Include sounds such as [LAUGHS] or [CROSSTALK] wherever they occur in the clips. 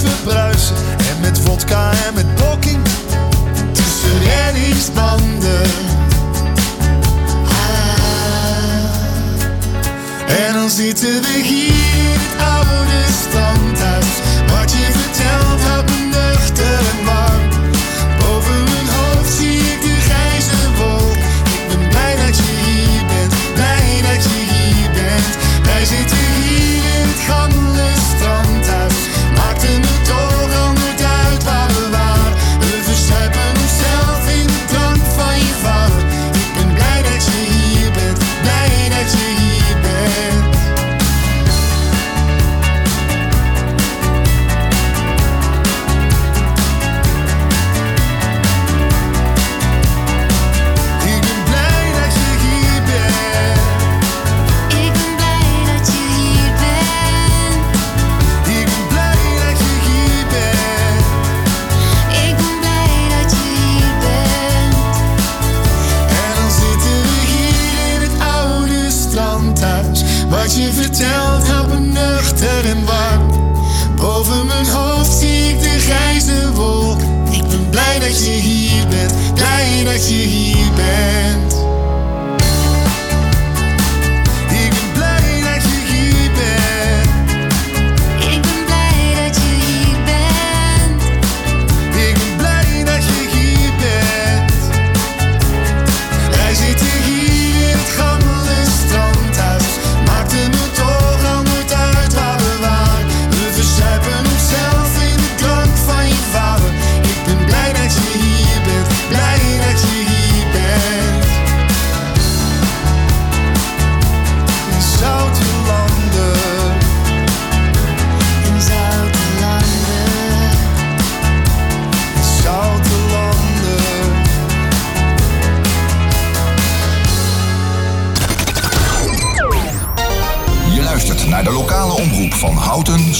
we bruisen. En met vodka en met blokking tussen reddingsbanden. Ah. En dan zitten we hier in het oude standhuis. Wat je vertelt houdt me nuchter en warm. Boven mijn hoofd zie ik de grijze wolk. Ik ben blij dat je hier bent, blij dat je hier bent. Wij zitten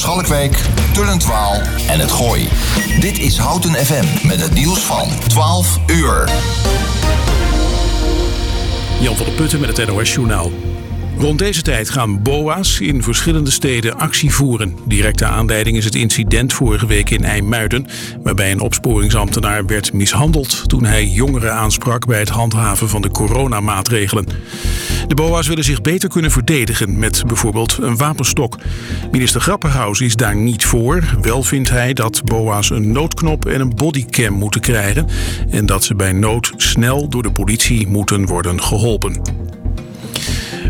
Schalkwijk, Tullentwaal en het Gooi. Dit is Houten FM met het nieuws van 12 uur. Jan van der Putten met het NOS Journaal. Rond deze tijd gaan BOA's in verschillende steden actie voeren. Directe aanleiding is het incident vorige week in IJmuiden... waarbij een opsporingsambtenaar werd mishandeld... toen hij jongeren aansprak bij het handhaven van de coronamaatregelen. De BOA's willen zich beter kunnen verdedigen met bijvoorbeeld een wapenstok. Minister Grapperhaus is daar niet voor. Wel vindt hij dat BOA's een noodknop en een bodycam moeten krijgen... en dat ze bij nood snel door de politie moeten worden geholpen.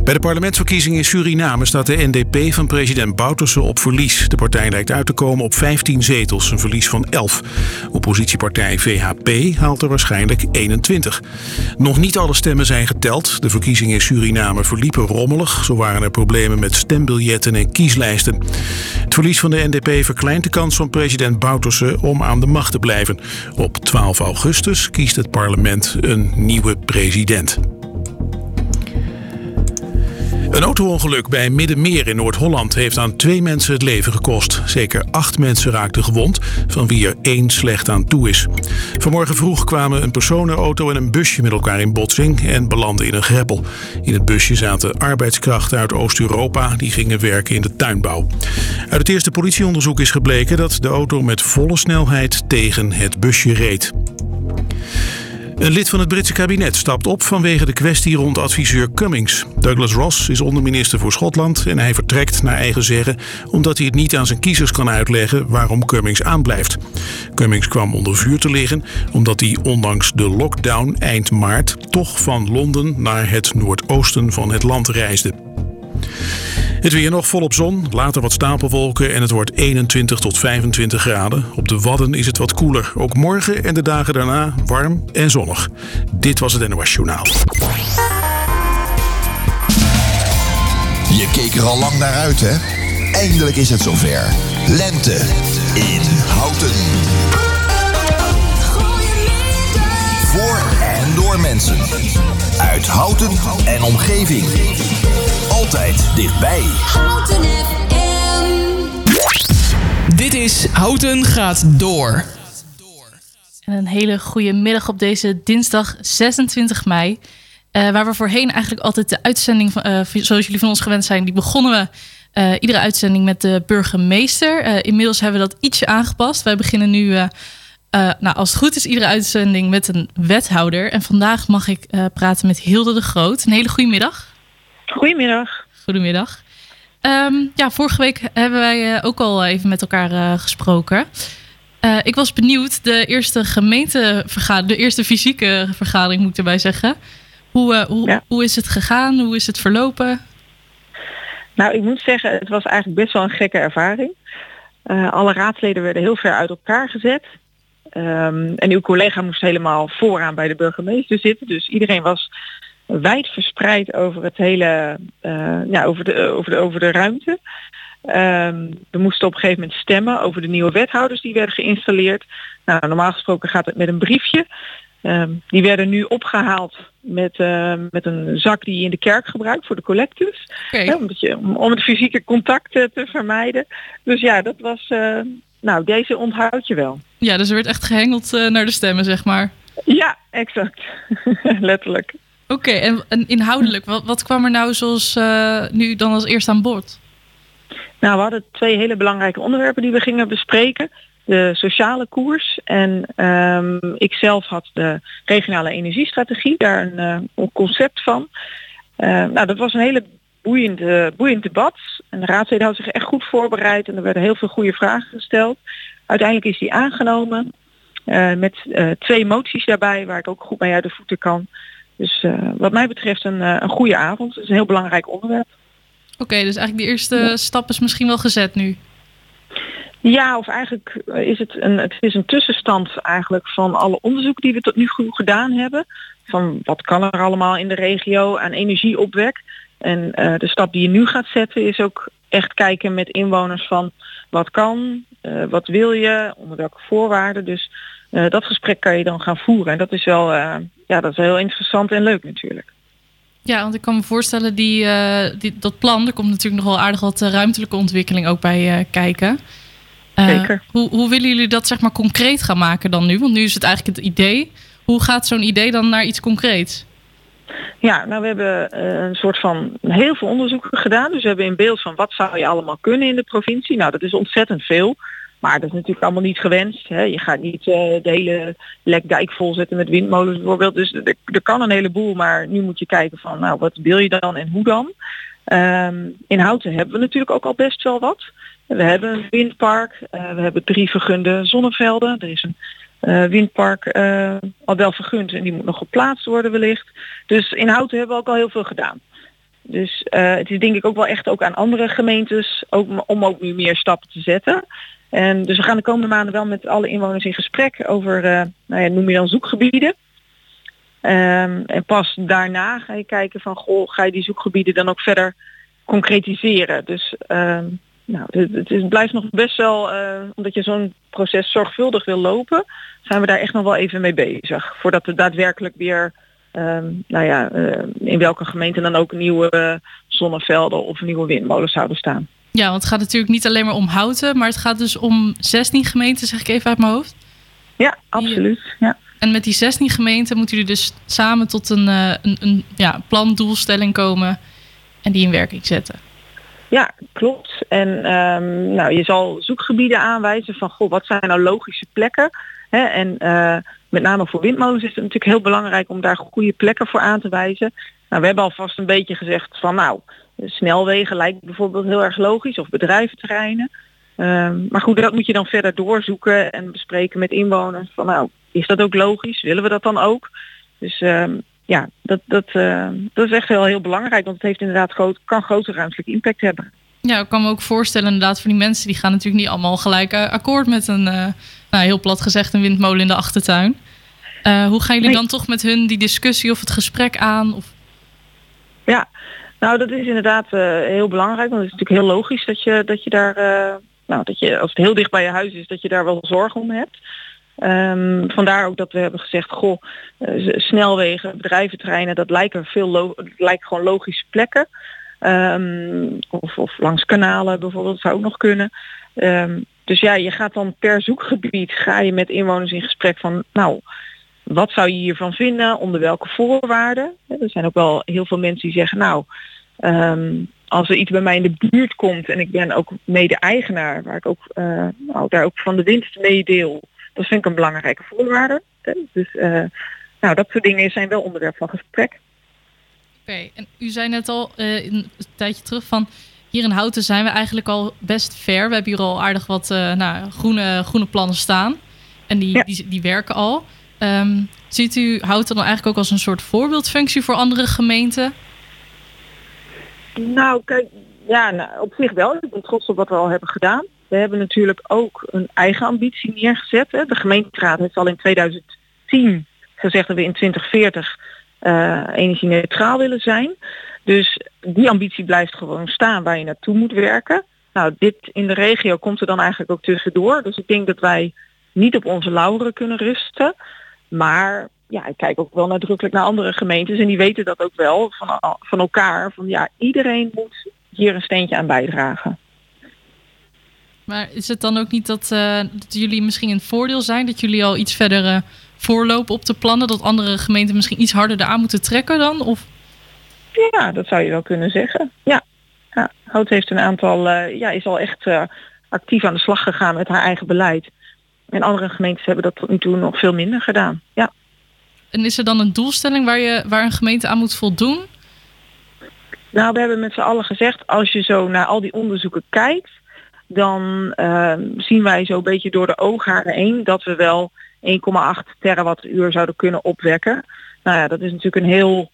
Bij de parlementsverkiezingen in Suriname staat de NDP van president Bouterse op verlies. De partij lijkt uit te komen op 15 zetels, een verlies van 11. Oppositiepartij VHP haalt er waarschijnlijk 21. Nog niet alle stemmen zijn geteld. De verkiezingen in Suriname verliepen rommelig. Zo waren er problemen met stembiljetten en kieslijsten. Het verlies van de NDP verkleint de kans van president Bouterse om aan de macht te blijven. Op 12 augustus kiest het parlement een nieuwe president. Een autoongeluk bij Middenmeer in Noord-Holland heeft aan twee mensen het leven gekost. Zeker acht mensen raakten gewond, van wie er één slecht aan toe is. Vanmorgen vroeg kwamen een personenauto en een busje met elkaar in botsing en belanden in een greppel. In het busje zaten arbeidskrachten uit Oost-Europa die gingen werken in de tuinbouw. Uit het eerste politieonderzoek is gebleken dat de auto met volle snelheid tegen het busje reed. Een lid van het Britse kabinet stapt op vanwege de kwestie rond adviseur Cummings. Douglas Ross is onderminister voor Schotland en hij vertrekt naar eigen zeggen omdat hij het niet aan zijn kiezers kan uitleggen waarom Cummings aanblijft. Cummings kwam onder vuur te liggen omdat hij ondanks de lockdown eind maart toch van Londen naar het noordoosten van het land reisde. Het weer nog volop zon, later wat stapelwolken en het wordt 21 tot 25 graden. Op de Wadden is het wat koeler. Ook morgen en de dagen daarna warm en zonnig. Dit was het NOS Journaal. Je keek er al lang naar uit, hè? Eindelijk is het zover. Lente in Houten. Voor en door mensen. Uit Houten en omgeving. Altijd dichtbij. Houten FM. Dit is Houten gaat door. En een hele goede middag op deze dinsdag 26 mei. Eh, waar we voorheen eigenlijk altijd de uitzending, van, eh, zoals jullie van ons gewend zijn, die begonnen we Eh, iedere uitzending met de burgemeester. Eh, inmiddels hebben we dat ietsje aangepast. Wij beginnen nu, eh, eh, nou, als het goed is, iedere uitzending met een wethouder. En vandaag mag ik eh, praten met Hilde de Groot. Een hele goede middag. Goedemiddag. Goedemiddag. Ehm, ja, vorige week hebben wij eh, ook al even met elkaar eh, gesproken. Eh, ik was benieuwd, de eerste gemeentevergadering, de eerste fysieke vergadering moet ik erbij zeggen. Hoe, hoe, Ja. hoe is het gegaan? Hoe is het verlopen? Nou, ik moet zeggen, het was eigenlijk best wel een gekke ervaring. Alle raadsleden werden heel ver uit elkaar gezet. Ehm, en uw collega moest helemaal vooraan bij de burgemeester zitten. Dus iedereen was wijd verspreid over het hele, eh, ja, over de, over de, over de ruimte. Ehm, we moesten op een gegeven moment stemmen over de nieuwe wethouders die werden geïnstalleerd. Nou, normaal gesproken gaat het met een briefje. Ehm, die werden nu opgehaald met, eh, met een zak die je in de kerk gebruikt voor de collectus. Oké. Hè, omdat je, om, om het fysieke contact eh, te vermijden. Dus ja, dat was. nou, deze onthoud je wel. Ja, dus er werd echt gehengeld eh, naar de stemmen, zeg maar. Ja, exact. [LAUGHS] Letterlijk. Oké, en, inhoudelijk, wat, wat kwam er nou zoals eh, nu dan als eerst aan bod? Nou, we hadden twee hele belangrijke onderwerpen die we gingen bespreken. De sociale koers en ehm, ik zelf had de regionale energiestrategie, daar een, eh, concept van. Eh, nou, dat was een hele boeiend, boeiend debat. En de raadsleden hadden zich echt goed voorbereid en er werden heel veel goede vragen gesteld. Uiteindelijk is die aangenomen eh, met twee moties daarbij waar ik ook goed mee uit de voeten kan. Dus eh, wat mij betreft een, eh, een goede avond. Het is een heel belangrijk onderwerp. Oké, dus eigenlijk de eerste stap is misschien wel gezet nu. Ja, of eigenlijk is het een, het is een tussenstand eigenlijk van alle onderzoeken die we tot nu toe gedaan hebben. Van wat kan er allemaal in de regio aan energieopwek. En eh, de stap die je nu gaat zetten is ook echt kijken met inwoners van wat kan, wat wil je, onder welke voorwaarden. Dus eh, dat gesprek kan je dan gaan voeren. En dat is wel, eh, ja, dat is heel interessant en leuk natuurlijk. Ja, want ik kan me voorstellen, die, eh, die, dat plan, er komt natuurlijk nog wel aardig wat ruimtelijke ontwikkeling ook bij kijken. Zeker. Hoe, hoe willen jullie dat zeg maar concreet gaan maken dan nu? Want nu is het eigenlijk het idee. Hoe gaat zo'n idee dan naar iets concreets? Ja, nou we hebben een soort van heel veel onderzoeken gedaan. Dus we hebben in beeld van wat zou je allemaal kunnen in de provincie. Nou, dat is ontzettend veel. Maar dat is natuurlijk allemaal niet gewenst. Hè. Je gaat niet eh, de hele lekdijk volzetten met windmolens bijvoorbeeld. Dus er, kan een heleboel, maar nu moet je kijken van nou, wat wil je dan en hoe dan? Ehm, in Houten hebben we natuurlijk ook al best wel wat. We hebben een windpark, eh, we hebben drie vergunde zonnevelden. Er is een eh, windpark al wel vergund en die moet nog geplaatst worden wellicht. Dus in Houten hebben we ook al heel veel gedaan. Dus het is denk ik ook wel echt ook aan andere gemeentes ook, om ook nu meer stappen te zetten. En dus we gaan de komende maanden wel met alle inwoners in gesprek over, eh, nou ja, noem je dan zoekgebieden. Ehm, en pas daarna ga je kijken van, goh, ga je die zoekgebieden dan ook verder concretiseren. Dus ehm, nou, het, het, blijft nog best wel, eh, omdat je zo'n proces zorgvuldig wil lopen, zijn we daar echt nog wel even mee bezig. Voordat we daadwerkelijk weer, ehm, nou ja, eh, in welke gemeente dan ook nieuwe zonnevelden of nieuwe windmolens zouden staan. Ja, want het gaat natuurlijk niet alleen maar om houten, maar het gaat dus om 16 gemeenten, zeg ik even uit mijn hoofd. Ja, absoluut. Ja. En met die 16 gemeenten moeten jullie dus samen tot een, eh, een, een ja, plan, doelstelling komen en die in werking zetten. Ja, klopt. En ehm, nou, je zal zoekgebieden aanwijzen van goh, wat zijn nou logische plekken. Hè? En eh, met name voor windmolens is het natuurlijk heel belangrijk om daar goede plekken voor aan te wijzen. Nou, we hebben alvast een beetje gezegd van nou, snelwegen lijkt bijvoorbeeld heel erg logisch of bedrijventerreinen. Ehm, maar goed, dat moet je dan verder doorzoeken en bespreken met inwoners. Van nou, is dat ook logisch? Willen we dat dan ook? Dus ehm, ja, dat, dat, eh, dat is echt wel heel belangrijk, want het heeft inderdaad groot, kan grote ruimtelijke impact hebben. Ja, ik kan me ook voorstellen inderdaad voor die mensen die gaan natuurlijk niet allemaal gelijk eh, akkoord met een, eh, nou heel plat gezegd, een windmolen in de achtertuin. Eh, hoe gaan jullie Nee. dan toch met hun die discussie of het gesprek aan? Of... Ja, nou dat is inderdaad eh, heel belangrijk, want het is natuurlijk heel logisch dat je, dat je daar, eh, nou dat je als het heel dicht bij je huis is, dat je daar wel zorg om hebt. Ehm, vandaar ook dat we hebben gezegd, goh, eh, snelwegen, bedrijventreinen, dat lijken veel lo- lijken gewoon logische plekken. Ehm, of, of langs kanalen bijvoorbeeld, zou ook nog kunnen. Ehm, dus ja, je gaat dan per zoekgebied ga je met inwoners in gesprek van, nou, wat zou je hiervan vinden? Onder welke voorwaarden? Er zijn ook wel heel veel mensen die zeggen, nou, ehm, als er iets bij mij in de buurt komt en ik ben ook mede-eigenaar, waar ik ook uh, nou, daar ook van de winst mee deel, dat vind ik een belangrijke voorwaarde. Dus uh, nou, dat soort dingen zijn wel onderwerp van gesprek. Oké, en u zei net al uh, een tijdje terug van hier in Houten zijn we eigenlijk al best ver. We hebben hier al aardig wat nou, groene, groene plannen staan. En die, ja. die, die werken al. Um, ziet u Houten dan eigenlijk ook als een soort voorbeeldfunctie voor andere gemeenten? Nou, kijk, ja, nou, op zich wel. Ik ben trots op wat we al hebben gedaan. We hebben natuurlijk ook een eigen ambitie neergezet. Hè. De gemeenteraad heeft al in 2010 gezegd dat we in 2040 uh, energie neutraal willen zijn. Dus die ambitie blijft gewoon staan waar je naartoe moet werken. Nou, dit in de regio komt er dan eigenlijk ook tussendoor. Dus ik denk dat wij niet op onze lauweren kunnen rusten. Maar ja, ik kijk ook wel nadrukkelijk naar andere gemeentes en die weten dat ook wel van, van elkaar. Van ja, iedereen moet hier een steentje aan bijdragen. Maar is het dan ook niet dat, uh, dat jullie misschien een voordeel zijn? Dat jullie al iets verder uh, voorlopen op de plannen? Dat andere gemeenten misschien iets harder eraan moeten trekken dan? Of? Ja, dat zou je wel kunnen zeggen. Ja, ja Hout heeft een aantal, uh, ja, is al echt actief aan de slag gegaan met haar eigen beleid. En andere gemeentes hebben dat tot nu toe nog veel minder gedaan. Ja. En is er dan een doelstelling waar, je, waar een gemeente aan moet voldoen? Nou, we hebben met z'n allen gezegd, als je zo naar al die onderzoeken kijkt, dan uh, zien wij zo een beetje door de oogharen heen dat we wel 1,8 terawattuur zouden kunnen opwekken. Nou ja, dat is natuurlijk een heel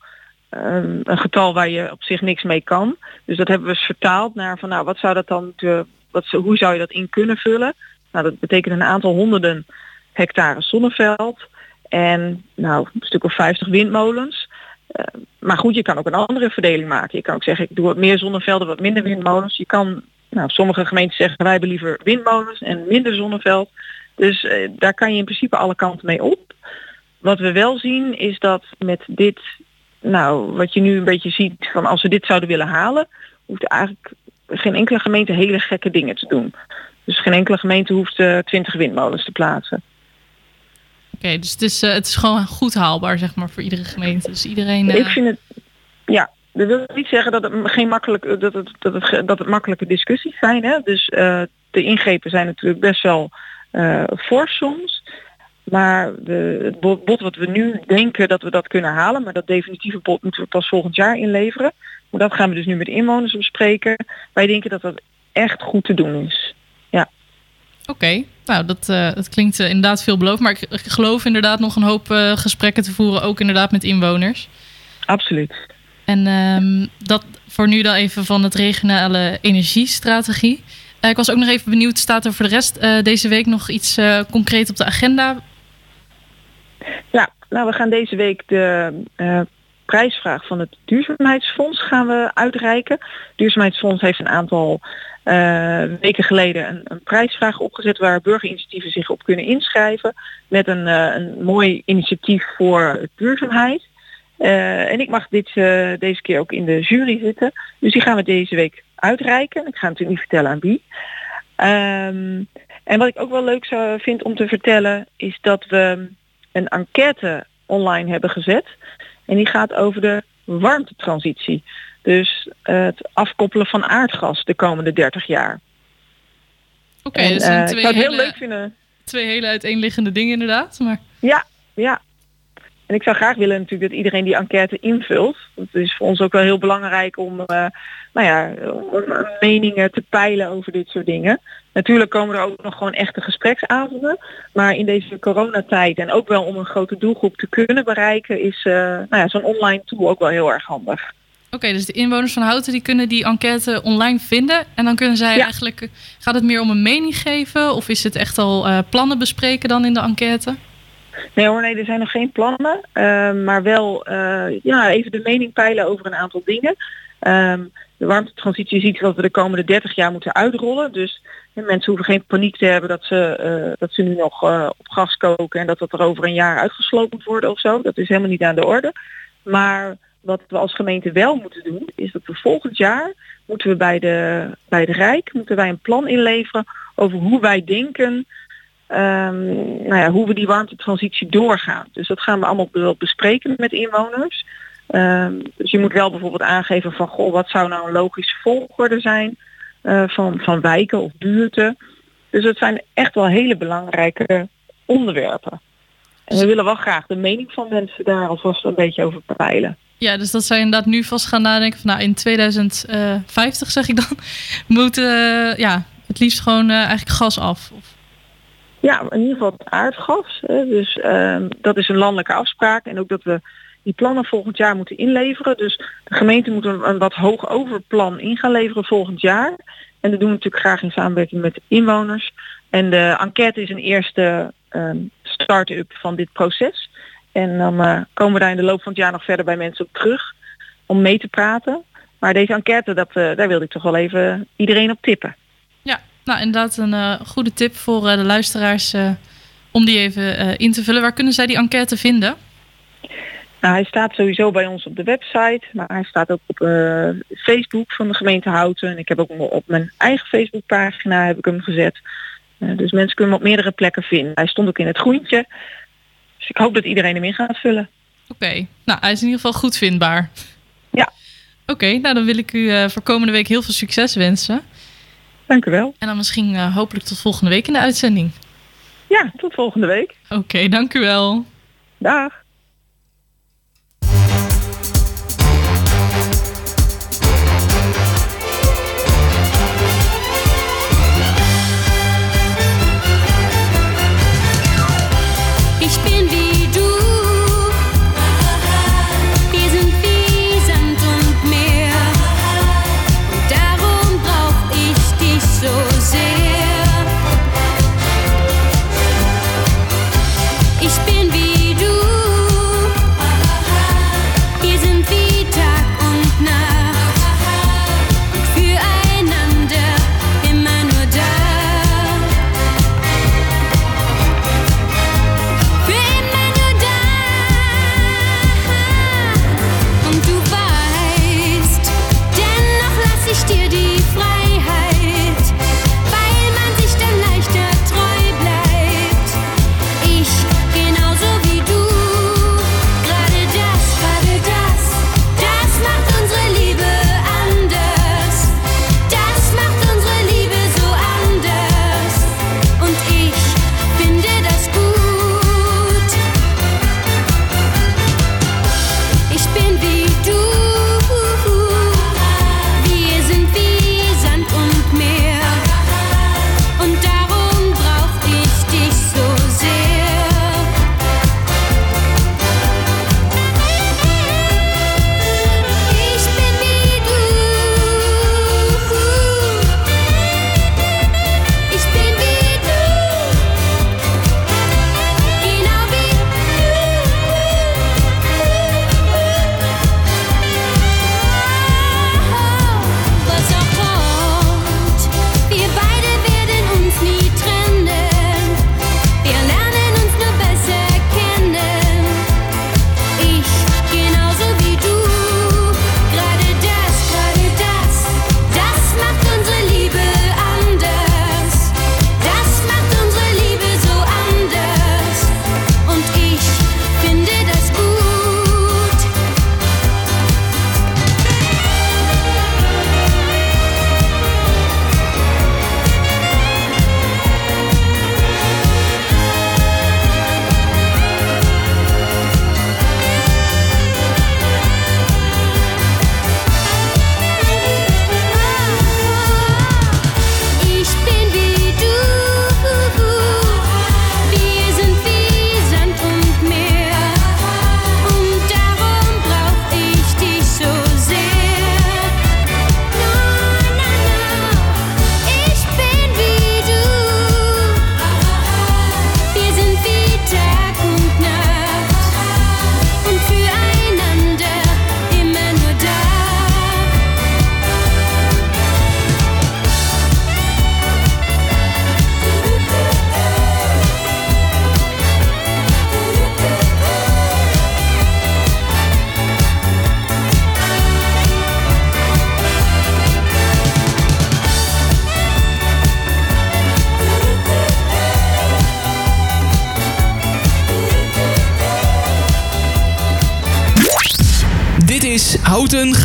um, een getal waar je op zich niks mee kan. Dus dat hebben we vertaald naar van nou, wat zou dat dan, te, wat, hoe zou je dat in kunnen vullen? Nou, dat betekent een aantal honderden hectare zonneveld en nou, een stuk of 50 windmolens. Uh, maar goed, je kan ook een andere verdeling maken. Je kan ook zeggen, ik doe wat meer zonnevelden, wat minder windmolens. Je kan, nou, sommige gemeenten zeggen, wij hebben liever windmolens en minder zonneveld. Dus uh, daar kan je in principe alle kanten mee op. Wat we wel zien is dat met dit, nou, wat je nu een beetje ziet, van als we dit zouden willen halen, hoeft eigenlijk geen enkele gemeente hele gekke dingen te doen. Dus geen enkele gemeente hoeft uh, 20 windmolens te plaatsen. Oké, okay, dus het is, uh, het is gewoon goed haalbaar, zeg maar, voor iedere gemeente. Dus iedereen. Uh... Ik vind het, ja, dat wil niet zeggen dat het geen makkelijk, dat het, dat het, dat het makkelijke discussies zijn. Hè? Dus de ingrepen zijn natuurlijk best wel fors soms. Maar de, het bod wat we nu denken dat we dat kunnen halen, maar dat definitieve bod moeten we pas volgend jaar inleveren. Maar dat gaan we dus nu met inwoners bespreken. Wij denken dat dat echt goed te doen is. Oké, okay. nou dat, uh, dat klinkt uh, inderdaad veelbelovend. Maar ik, ik, geloof inderdaad nog een hoop uh, gesprekken te voeren, ook inderdaad met inwoners. Absoluut. En um, dat voor nu dan even van het regionale energiestrategie. ik was ook nog even benieuwd, staat er voor de rest deze week nog iets concreet op de agenda? Ja, nou we gaan deze week de prijsvraag van het duurzaamheidsfonds gaan we uitreiken. Het duurzaamheidsfonds heeft een aantal weken geleden een, een, prijsvraag opgezet waar burgerinitiatieven zich op kunnen inschrijven met een, uh, een mooi initiatief voor duurzaamheid. Uh, en ik mag dit, deze keer ook in de jury zitten. Dus die gaan we deze week uitreiken. Ik ga natuurlijk niet vertellen aan wie. Um, en wat ik ook wel leuk zou vind om te vertellen is dat we een enquête online hebben gezet. En die gaat over de warmtetransitie. Dus uh, het afkoppelen van aardgas de komende 30 jaar. Oké, okay, dus uh, ik zou het heel leuk vinden. Twee hele uiteenliggende dingen inderdaad. Maar... Ja, ja. En ik zou graag willen natuurlijk dat iedereen die enquête invult. Dat is voor ons ook wel heel belangrijk om, uh, nou ja, meningen te peilen over dit soort dingen. Natuurlijk komen er ook nog gewoon echte gespreksavonden. Maar in deze coronatijd en ook wel om een grote doelgroep te kunnen bereiken, is uh, nou ja, zo'n online tool ook wel heel erg handig. Oké, okay, dus de inwoners van Houten die kunnen die enquête online vinden. En dan kunnen zij ja. eigenlijk. Gaat het meer om een mening geven? Of is het echt al uh, plannen bespreken dan in de enquête? Nee hoor, nee, er zijn nog geen plannen. Uh, maar wel uh, ja, even de mening peilen over een aantal dingen. Um, de warmtetransitie is iets wat we de komende 30 jaar moeten uitrollen. Dus mensen hoeven geen paniek te hebben dat ze, uh, dat ze nu nog op gas koken en dat dat er over een jaar uitgesloten moet worden of zo. Dat is helemaal niet aan de orde. Maar wat we als gemeente wel moeten doen, is dat we volgend jaar moeten we bij de, bij de Rijk moeten wij een plan inleveren over hoe wij denken Um, nou ja, hoe we die warmtetransitie doorgaan. Dus dat gaan we allemaal bespreken met inwoners. Ehm, dus je moet wel bijvoorbeeld aangeven van goh, wat zou nou een logische volgorde zijn eh, van, van wijken of buurten. Dus het zijn echt wel hele belangrijke onderwerpen. En we willen wel graag de mening van mensen daar alvast een beetje over peilen. Ja, dus dat zij inderdaad nu vast gaan nadenken van nou in 2050 zeg ik dan, [LAUGHS] moet eh, ja, het liefst gewoon eh, eigenlijk gas af. Ja, in ieder geval aardgas. Hè. Dus ehm, dat is een landelijke afspraak. En ook dat we die plannen volgend jaar moeten inleveren. Dus de gemeente moet een, een wat hoog overplan in gaan leveren volgend jaar. En dat doen we natuurlijk graag in samenwerking met de inwoners. En de enquête is een eerste ehm, start-up van dit proces. En dan eh, komen we daar in de loop van het jaar nog verder bij mensen op terug om mee te praten. Maar deze enquête, dat, eh, daar wilde ik toch wel even iedereen op tippen. Ja, nou inderdaad een eh, goede tip voor de luisteraars om die even in te vullen. Waar kunnen zij die enquête vinden? Nou, hij staat sowieso bij ons op de website, maar hij staat ook op Facebook van de gemeente Houten. En ik heb ook op mijn eigen Facebookpagina heb ik hem gezet. Dus mensen kunnen hem op meerdere plekken vinden. Hij stond ook in het groentje. Dus ik hoop dat iedereen hem in gaat vullen. Oké, nou hij is in ieder geval goed vindbaar. Ja. Oké, nou dan wil ik u eh, voor komende week heel veel succes wensen. Dank u wel. En dan misschien eh, hopelijk tot volgende week in de uitzending. Ja, tot volgende week. Oké, dank u wel. Dag.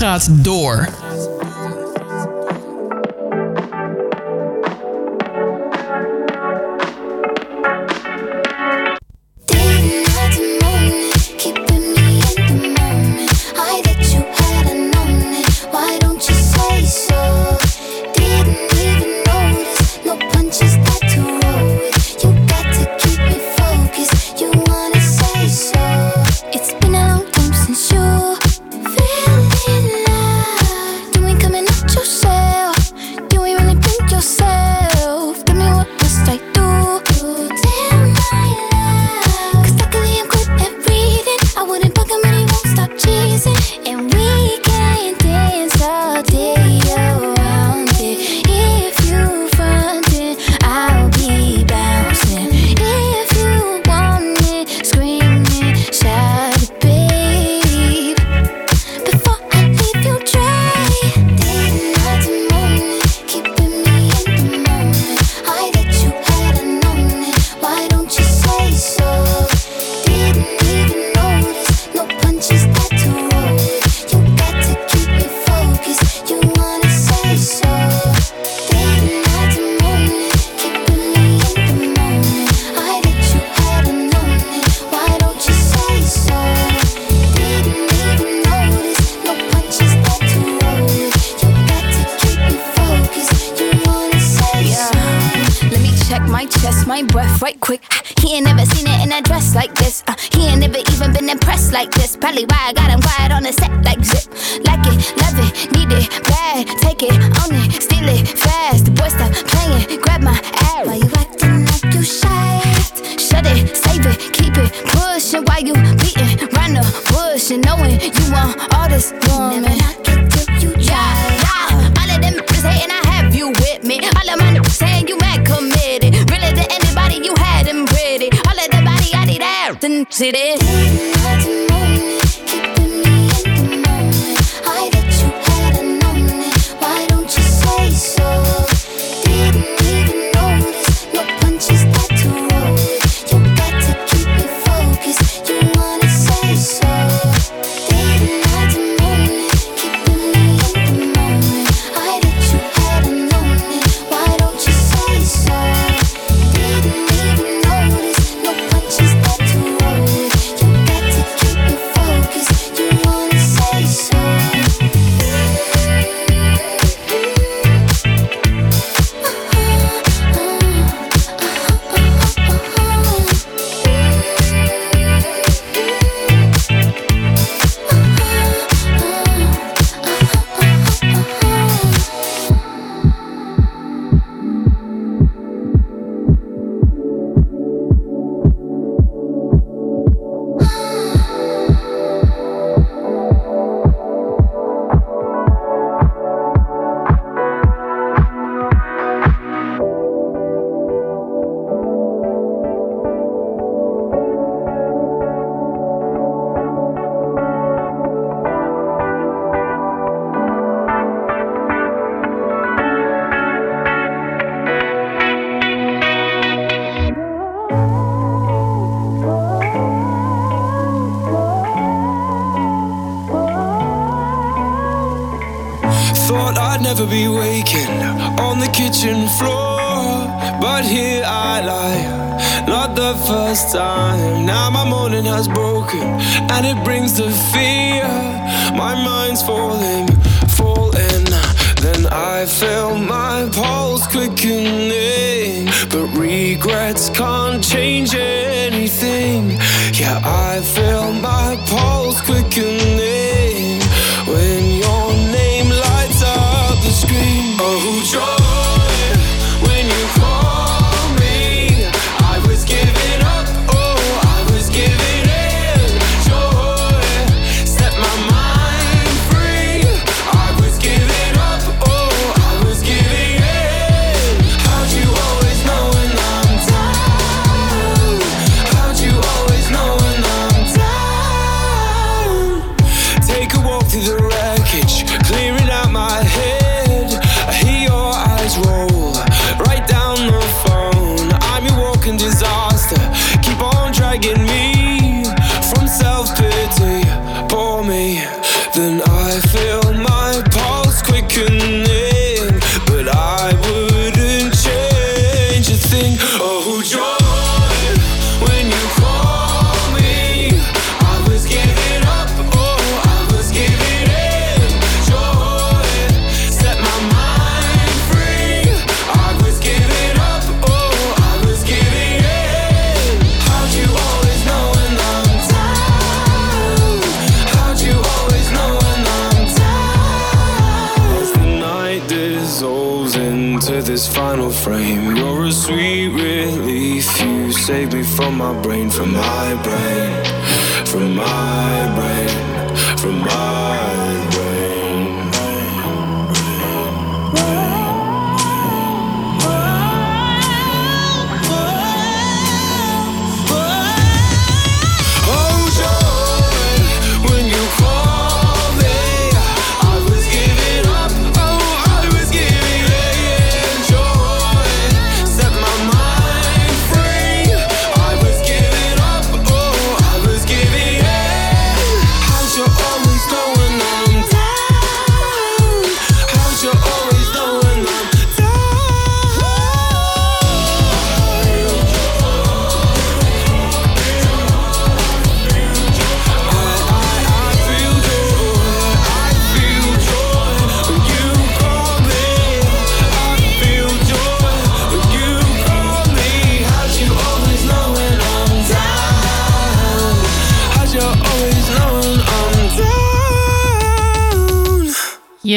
Gaat door.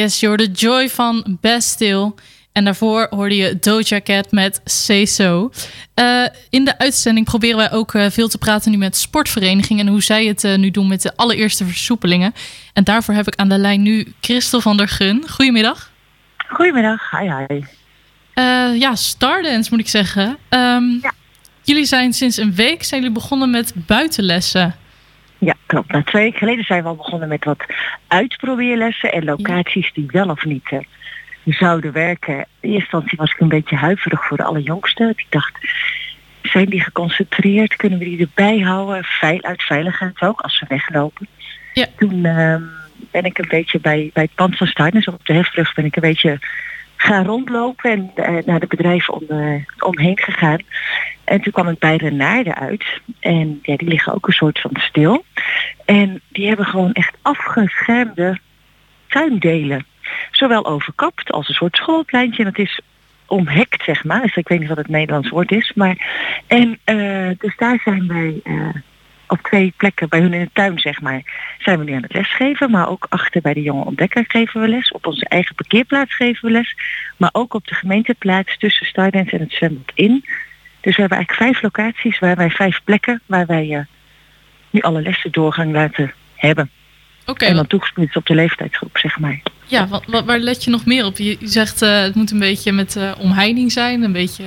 Yes, je hoorde Joy van Bastille. En daarvoor hoorde je Doja Cat met Say So. Eh, in de uitzending proberen wij ook eh, veel te praten nu met sportverenigingen... en hoe zij het eh, nu doen met de allereerste versoepelingen. En daarvoor heb ik aan de lijn nu Christel van der Gun. Goedemiddag. Goedemiddag, hi hi. Ja, Stardance moet ik zeggen. Ehm, Jullie zijn sinds een week zijn jullie begonnen met buitenlessen. Ja, klopt. Nou, twee weken geleden zijn we al begonnen met wat uitprobeerlessen en locaties die wel of niet eh, zouden werken. In eerste instantie was ik een beetje huiverig voor de allerjongsten. Ik dacht, zijn die geconcentreerd? Kunnen we die erbij houden? Veil, uit veiligheid ook, als ze weglopen. Ja. Toen ehm, ben ik een beetje bij, bij het pand van Stardust op de hefbrug ben ik een beetje gaan rondlopen en eh, naar de bedrijven om, eh, omheen gegaan. En toen kwam ik bij de naarden uit. En ja, die liggen ook een soort van stil. En die hebben gewoon echt afgeschermde tuindelen. Zowel overkapt als een soort schoolpleintje. En het is omhekt, zeg maar. Dus ik weet niet wat het Nederlands woord is. Maar, en eh, dus daar zijn wij op twee plekken bij hun in de tuin, zeg maar, zijn we nu aan het lesgeven. Maar ook achter bij de jonge ontdekker geven we les. Op onze eigen parkeerplaats geven we les. Maar ook op de gemeenteplaats tussen Stardance en het zwembad in. Dus we hebben eigenlijk vijf locaties waar wij vijf plekken waar wij eh, nu alle lessen doorgang laten hebben. Oké, en dan toegespitst op de leeftijdsgroep, zeg maar. Ja, wat, wat- waar let je nog meer op? Je zegt eh, het moet een beetje met eh, omheining zijn, een beetje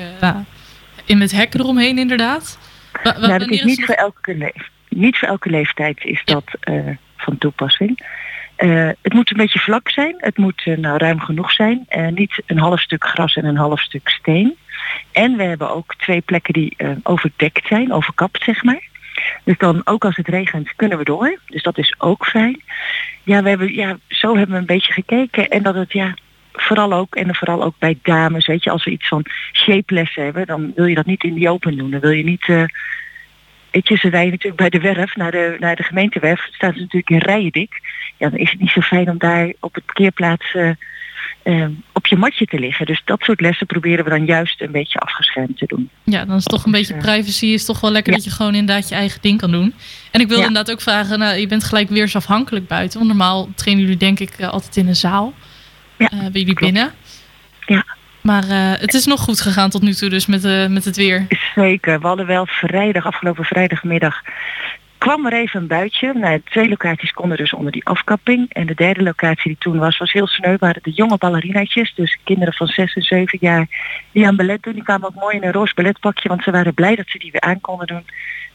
in met hekken eromheen inderdaad. Wa- nou, dat is niet voor, elke niet voor elke leeftijd is dat eh, van toepassing. Eh, het moet een beetje vlak zijn. Het moet eh, nou, ruim genoeg zijn. Niet een half stuk gras en een half stuk steen. En we hebben ook twee plekken die overdekt zijn, overkapt zeg maar. Dus dan ook als het regent kunnen we door. Dus dat is ook fijn. Ja, we hebben, ja, zo hebben we een beetje gekeken. En dat het ja, vooral ook, en vooral ook bij dames, weet je, als we iets van shapelessen hebben, dan wil je dat niet in die open doen. Dan wil je niet. eh, Weet je, ze rijden natuurlijk bij de werf, naar de, naar de gemeentewerf, staan ze natuurlijk in rijen dik. Ja, dan is het niet zo fijn om daar op het parkeerplaats eh, eh, op je matje te liggen. Dus dat soort lessen proberen we dan juist een beetje afgeschermd te doen. Ja, dan is toch een beetje privacy. Is toch wel lekker dat je gewoon inderdaad je eigen ding kan doen. En ik wilde Ja. inderdaad ook vragen, nou, je bent gelijk weersafhankelijk buiten. Want normaal trainen jullie denk ik altijd in een zaal. Ja, bij jullie binnen. Ja. Maar eh, het is nog goed gegaan tot nu toe dus met, eh, met het weer. Zeker. We hadden wel vrijdag, afgelopen vrijdagmiddag, kwam er even een buitje. Nou, twee locaties konden dus onder die afkapping. En de derde locatie die toen was, was heel sneu. waren de jonge ballerinaatjes, dus kinderen van 6 en 7 jaar, die aan ballet doen. Die kwamen ook mooi in een roze balletpakje, want ze waren blij dat ze die weer aan konden doen.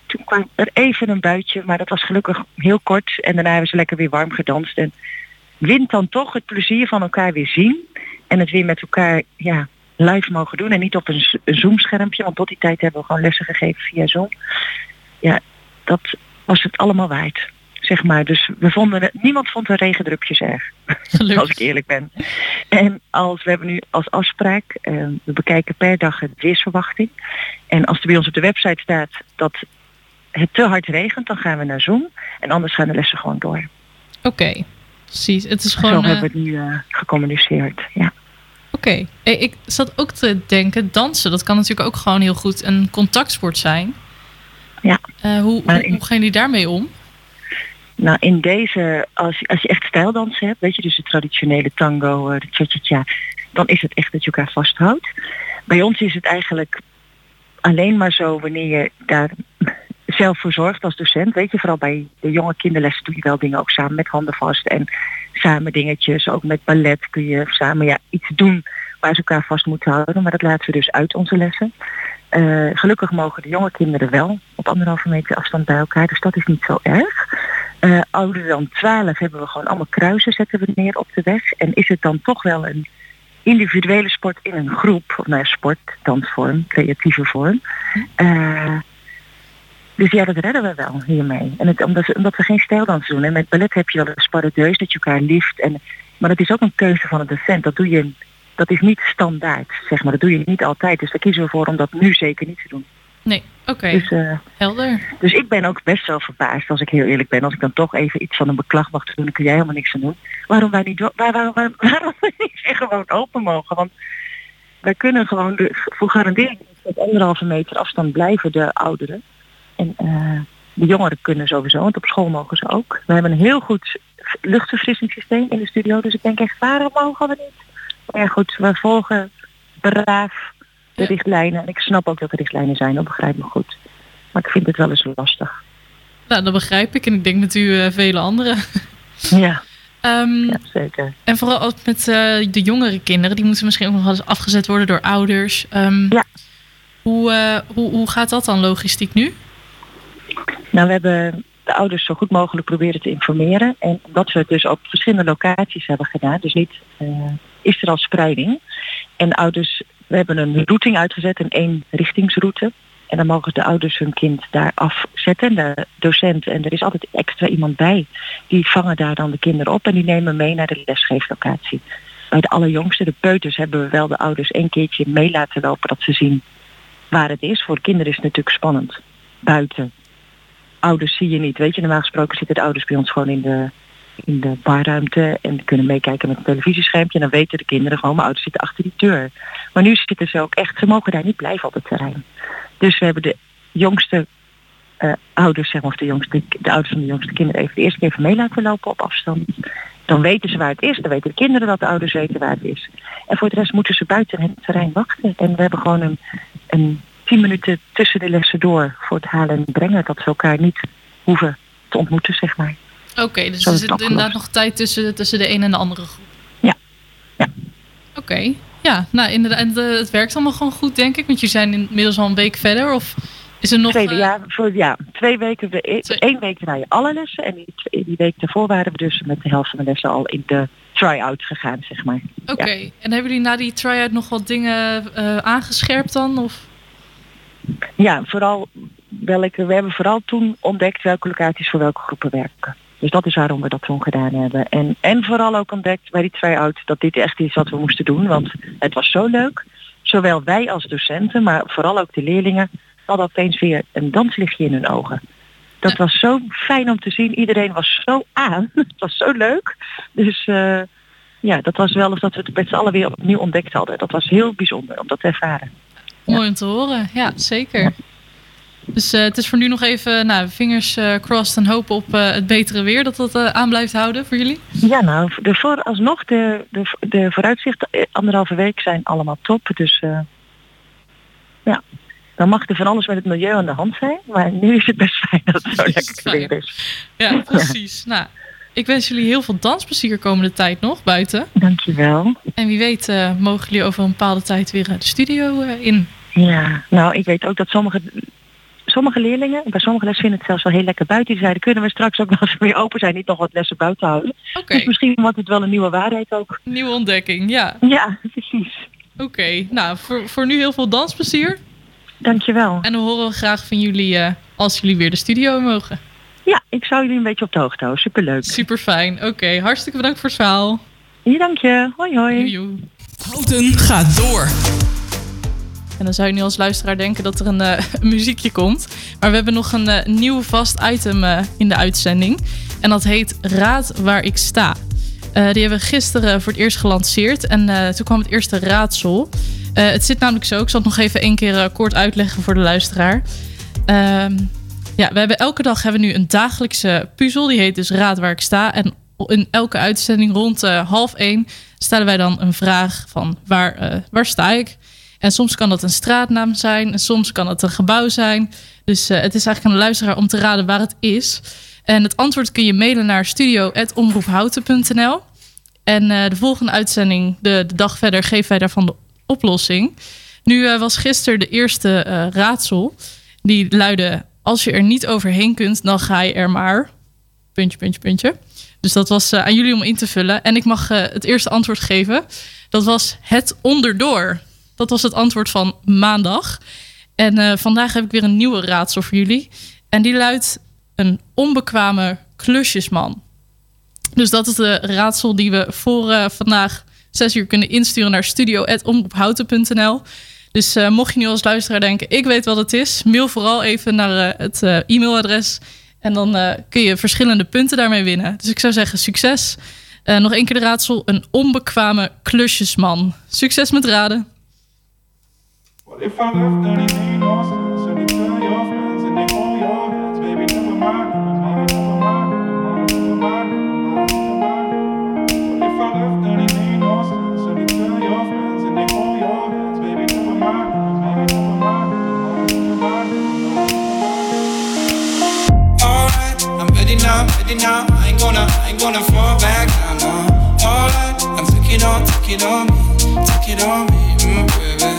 Toen kwam er even een buitje, maar dat was gelukkig heel kort. En daarna hebben ze lekker weer warm gedanst. En wint dan toch het plezier van elkaar weer zien. En het weer met elkaar ja, live mogen doen. En niet op een, Zoom-schermpje. Want tot die tijd hebben we gewoon lessen gegeven via Zoom. Ja, dat was het allemaal waard. zeg maar. Dus we vonden het, niemand vond de regendrupjes erg. Als ik eerlijk ben. En als we hebben nu als afspraak, eh, we bekijken per dag het weersverwachting. En als er bij ons op de website staat dat het te hard regent, dan gaan we naar Zoom. En anders gaan de lessen gewoon door. Oké, precies. Het is Zo gewoon... eh, hebben we het nu eh, gecommuniceerd. Ja. Oké, Hey, ik zat ook te denken, dansen, dat kan natuurlijk ook gewoon heel goed een contactsport zijn. Ja. Eh, hoe, hoe, in- hoe gaan jullie daarmee om? Nou, in deze, als, je- als je echt stijldansen hebt, weet je, dus de traditionele tango, eh, de cha-cha-cha, dan is het echt dat je elkaar vasthoudt. Bij ons is het eigenlijk alleen maar zo wanneer je daar zelf voor zorgt als docent. Weet je, vooral bij de jonge kinderlessen doe je wel dingen ook samen met handen vast en samen dingetjes. Ook met ballet kun je samen ja, iets doen waar ze elkaar vast moeten houden. Maar dat laten we dus uit onze lessen. Eh, gelukkig mogen de jonge kinderen wel op anderhalve meter afstand bij elkaar. Dus dat is niet zo erg. Eh, ouder dan 12 hebben we gewoon allemaal kruisen zetten we neer op de weg. En is het dan toch wel een individuele sport in een groep, of nou ja, sport, dansvorm, creatieve vorm. Eh, dus ja, dat redden we wel hiermee. En het, omdat, we- omdat we geen stijldans doen. En met ballet heb je wel een sparadeus dat je elkaar lift. En, maar dat is ook een keuze van een docent. Dat doe je, dat is niet standaard, zeg maar. Dat doe je niet altijd. Dus daar kiezen we voor om dat nu zeker niet te doen. Nee, oké, Dus, eh, helder. dus ik ben ook best wel verbaasd, als ik heel eerlijk ben. Als ik dan toch even iets van een beklag mag doen, dan kun jij helemaal niks aan doen. Waarom wij niet, waar, waar, waar- [LAUGHS] waarom we niet gewoon open mogen? Want wij kunnen gewoon de, voor garandering op anderhalve meter afstand blijven, de ouderen. En eh, de jongeren kunnen sowieso, want op school mogen ze ook. We hebben een heel goed luchtverfrissingssysteem in de studio, dus ik denk echt, waarom mogen we niet? Maar ja goed, we volgen braaf de richtlijnen. En ik snap ook dat er richtlijnen zijn, dat begrijp me goed. Maar ik vind het wel eens lastig. Nou, dat begrijp ik en ik denk met u eh, vele anderen. [LAUGHS] Ja, Ehm, ja zeker. En vooral ook met eh, de jongere kinderen, die moeten misschien ook nog wel eens afgezet worden door ouders. Ehm, Ja. hoe, hoe, hoe gaat dat dan logistiek nu? Nou, we hebben de ouders zo goed mogelijk proberen te informeren. En omdat we het dus op verschillende locaties hebben gedaan, dus niet, eh, is er al spreiding. En ouders, we hebben een routing uitgezet, een één richtingsroute. En dan mogen de ouders hun kind daar afzetten, de docent. En er is altijd extra iemand bij. Die vangen daar dan de kinderen op en die nemen mee naar de lesgeeflocatie. Bij de allerjongste, de peuters, hebben we wel de ouders een keertje mee laten lopen dat ze zien waar het is. Voor kinderen is het natuurlijk spannend. Buiten. Ouders zie je niet. Weet je, normaal gesproken zitten de ouders bij ons gewoon in de, in de barruimte en kunnen meekijken met een televisieschermpje. En dan weten de kinderen gewoon, mijn ouders zitten achter die deur. Maar nu zitten ze ook echt, ze mogen daar niet blijven op het terrein. Dus we hebben de jongste eh, ouders, zeg maar, of de, jongste, de ouders van de jongste kinderen even de eerste keer even mee laten lopen op afstand. Dan weten ze waar het is, dan weten de kinderen dat de ouders weten waar het is. En voor de rest moeten ze buiten het terrein wachten. En we hebben gewoon een, een tien minuten tussen de lessen door voor het halen en brengen. Dat ze elkaar niet hoeven te ontmoeten, zeg maar. Oké, dus er zit inderdaad nog tijd tussen, tussen de een en de andere groep. Ja. Ja. Oké, ja, nou inderdaad, eh, het werkt allemaal gewoon goed, denk ik. Want jullie zijn inmiddels al een week verder. Of is er nog... Tweede, eh, ja, voor, ja, twee weken, we, e- Twee- één week draaien alle lessen. En die, twee- die week daarvoor waren we dus met de helft van de lessen al in de try-out gegaan, zeg maar. Oké, en hebben jullie na die try-out nog wat dingen eh, aangescherpt dan? Of? Ja, vooral welke, we hebben vooral toen ontdekt welke locaties voor welke groepen werken. Dus dat is waarom we dat toen gedaan hebben. En, en vooral ook ontdekt bij die try-out dat dit echt is wat we moesten doen. Want het was zo leuk. Zowel wij als docenten, maar vooral ook de leerlingen hadden opeens weer een danslichtje in hun ogen. Dat was zo fijn om te zien. Iedereen was zo aan. [LAUGHS] Het was zo leuk. Dus eh, ja, dat was wel of dat we het met z'n allen weer opnieuw ontdekt hadden. Dat was heel bijzonder om dat te ervaren. Mooi om te horen, ja, zeker. Dus eh, het is voor nu nog even, nou, vingers eh, crossed en hopen op eh, het betere weer. Dat dat aan blijft houden voor jullie. Ja, nou, de vooralsnog, de, de, de vooruitzichten anderhalve week zijn allemaal top. Dus ja, dan mag er van alles met het milieu aan de hand zijn. Maar nu is het best fijn dat het zo [LAUGHS] lekker weer is. Ja, precies. Nou, ik wens jullie heel veel dansplezier komende tijd nog buiten. Dankjewel. En wie weet mogen jullie over een bepaalde tijd weer de studio in. Ja, nou, ik weet ook dat sommige, sommige leerlingen, bij sommige lessen vinden het zelfs wel heel lekker buiten. Die zeiden, kunnen we straks ook wel als we weer open zijn niet nog wat lessen buiten houden. Oké, Dus misschien wordt het wel een nieuwe waarheid ook. nieuwe ontdekking, ja. Ja, precies. Oké, nou, voor, voor nu heel veel dansplezier. Dankjewel. En we horen graag van jullie eh, als jullie weer de studio mogen. Ja, ik ik zou jullie een beetje op de hoogte houden. Superleuk. Super fijn. Oké, hartstikke bedankt voor het verhaal. Ja, dank je. Hoi, hoi. Houten gaat door. En dan zou je nu als luisteraar denken dat er een, eh, [LAUGHS] muziekje komt. Maar we hebben nog een eh, nieuw vast item eh, in de uitzending. En dat heet Raad waar ik sta. Die hebben we gisteren voor het eerst gelanceerd. En toen kwam het eerste raadsel. Het zit namelijk zo, ik zal het nog even één keer kort uitleggen voor de luisteraar. Ehm, ja, we hebben elke dag hebben we nu een dagelijkse puzzel. Die heet dus Raad waar ik sta. En in elke uitzending rond half één stellen wij dan een vraag van waar, waar sta ik? En soms kan dat een straatnaam zijn. En soms kan het een gebouw zijn. Dus eh, het is eigenlijk aan de luisteraar om te raden waar het is. En het antwoord kun je mailen naar studio.omroephouten.nl. En eh, de volgende uitzending, de, de dag verder, geven wij daarvan de oplossing. Nu eh, was gisteren de eerste raadsel. Die luidde, als je er niet overheen kunt, dan ga je er maar. Puntje, puntje, puntje. Dus dat was aan jullie om in te vullen. En ik mag het eerste antwoord geven. Dat was het onderdoor. Dat was het antwoord van maandag. En eh, vandaag heb ik weer een nieuwe raadsel voor jullie. En die luidt een onbekwame klusjesman. Dus dat is de raadsel die we voor eh, vandaag zes uur kunnen insturen naar studio.omroephouten.nl. Dus eh, mocht je nu als luisteraar denken, ik weet wat het is, mail vooral even naar het e-mailadres. En dan kun je verschillende punten daarmee winnen. Dus ik zou zeggen, succes. Nog één keer de raadsel, een onbekwame klusjesman. Succes met raden. But if I left, then it ain't no sense. And you tell your friends, and they hold your hands, baby, never mind. Now, ready now, I ain't gonna, I ain't gonna fall back now, no. All right, I'm taking on, taking on me, taking on me, mm, baby.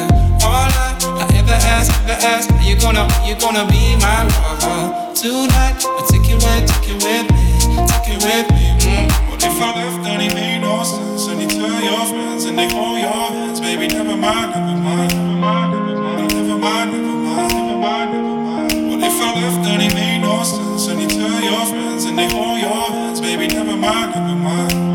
Alright, I ask, ask, are you gonna, are you gonna be my lover tonight? I take it with, take it with me, take it with me. Mm. What if I left, then it made no sense. And you tell your friends and they hold your hands, baby, never mind, never mind, never mind, never mind, never mind, never mind, never mind, never mind. What if I left, then it made no sense. And you tell your friends and they hold your hands, baby, never mind, never mind,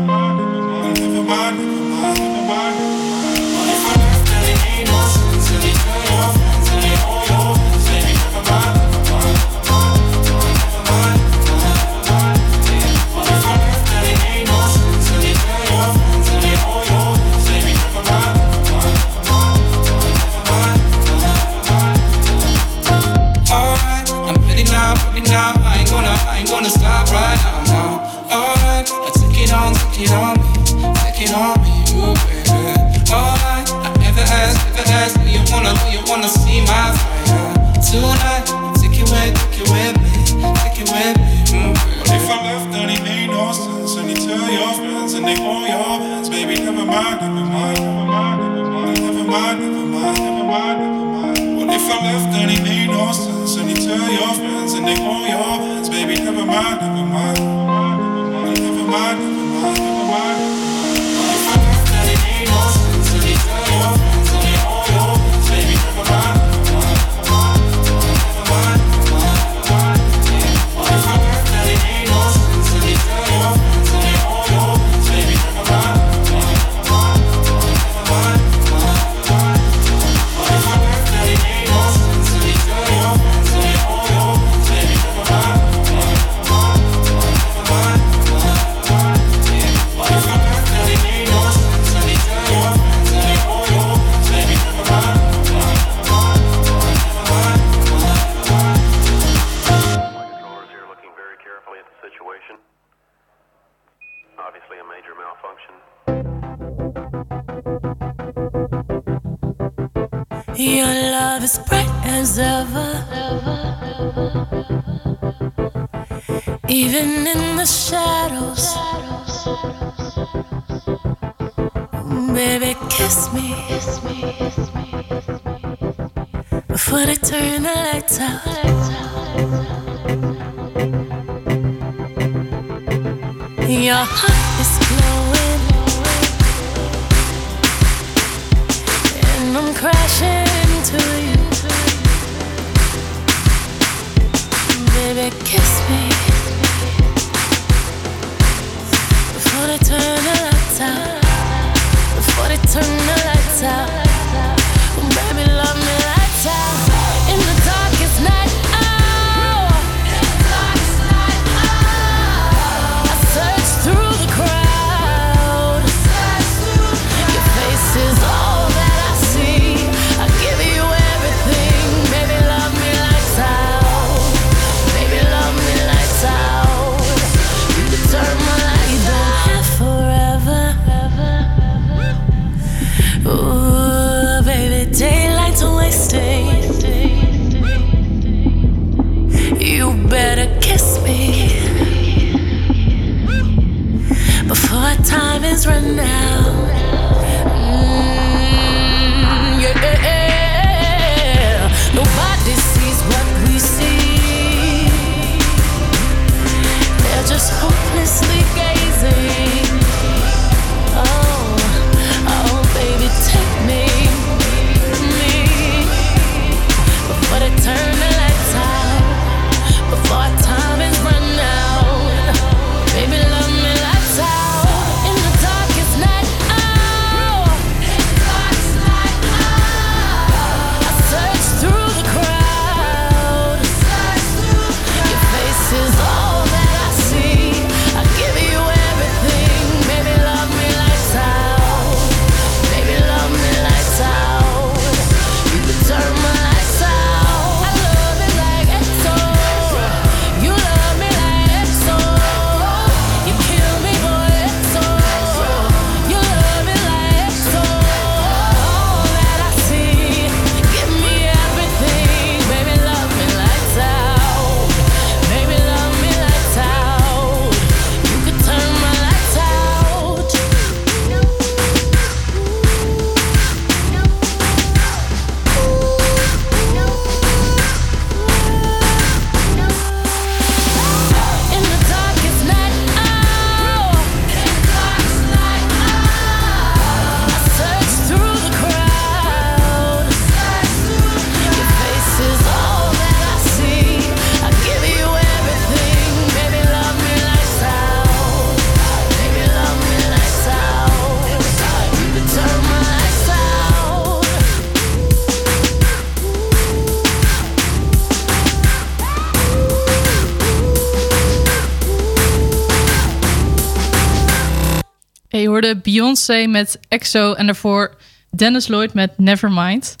hoorde Beyoncé met EXO en daarvoor Dennis Lloyd met Nevermind.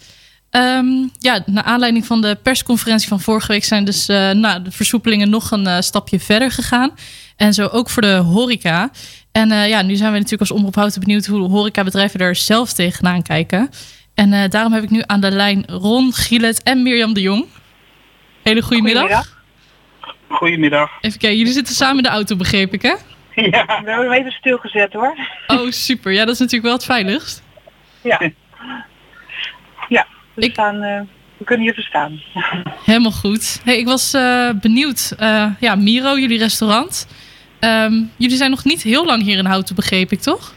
Ehm, ja, naar aanleiding van de persconferentie van vorige week zijn dus eh, nou, de versoepelingen nog een eh, stapje verder gegaan. En zo ook voor de horeca. En eh, ja, nu zijn we natuurlijk als Omroep Houten benieuwd hoe horecabedrijven er zelf tegenaan kijken. En daarom heb ik nu aan de lijn Ron, Gielet en Mirjam de Jong. Hele goede middag. Goedemiddag. Even kijken, jullie zitten samen in de auto, begreep ik hè? Ja. We hebben hem even stilgezet hoor. Oh, super. Ja, dat is natuurlijk wel het veiligst. Ja. Ja, we, staan, eh, we kunnen je verstaan. Helemaal goed. Hey, ik was eh, benieuwd. Eh, ja, Miro, jullie restaurant. Ehm, jullie zijn nog niet heel lang hier in Houten, begreep ik, toch?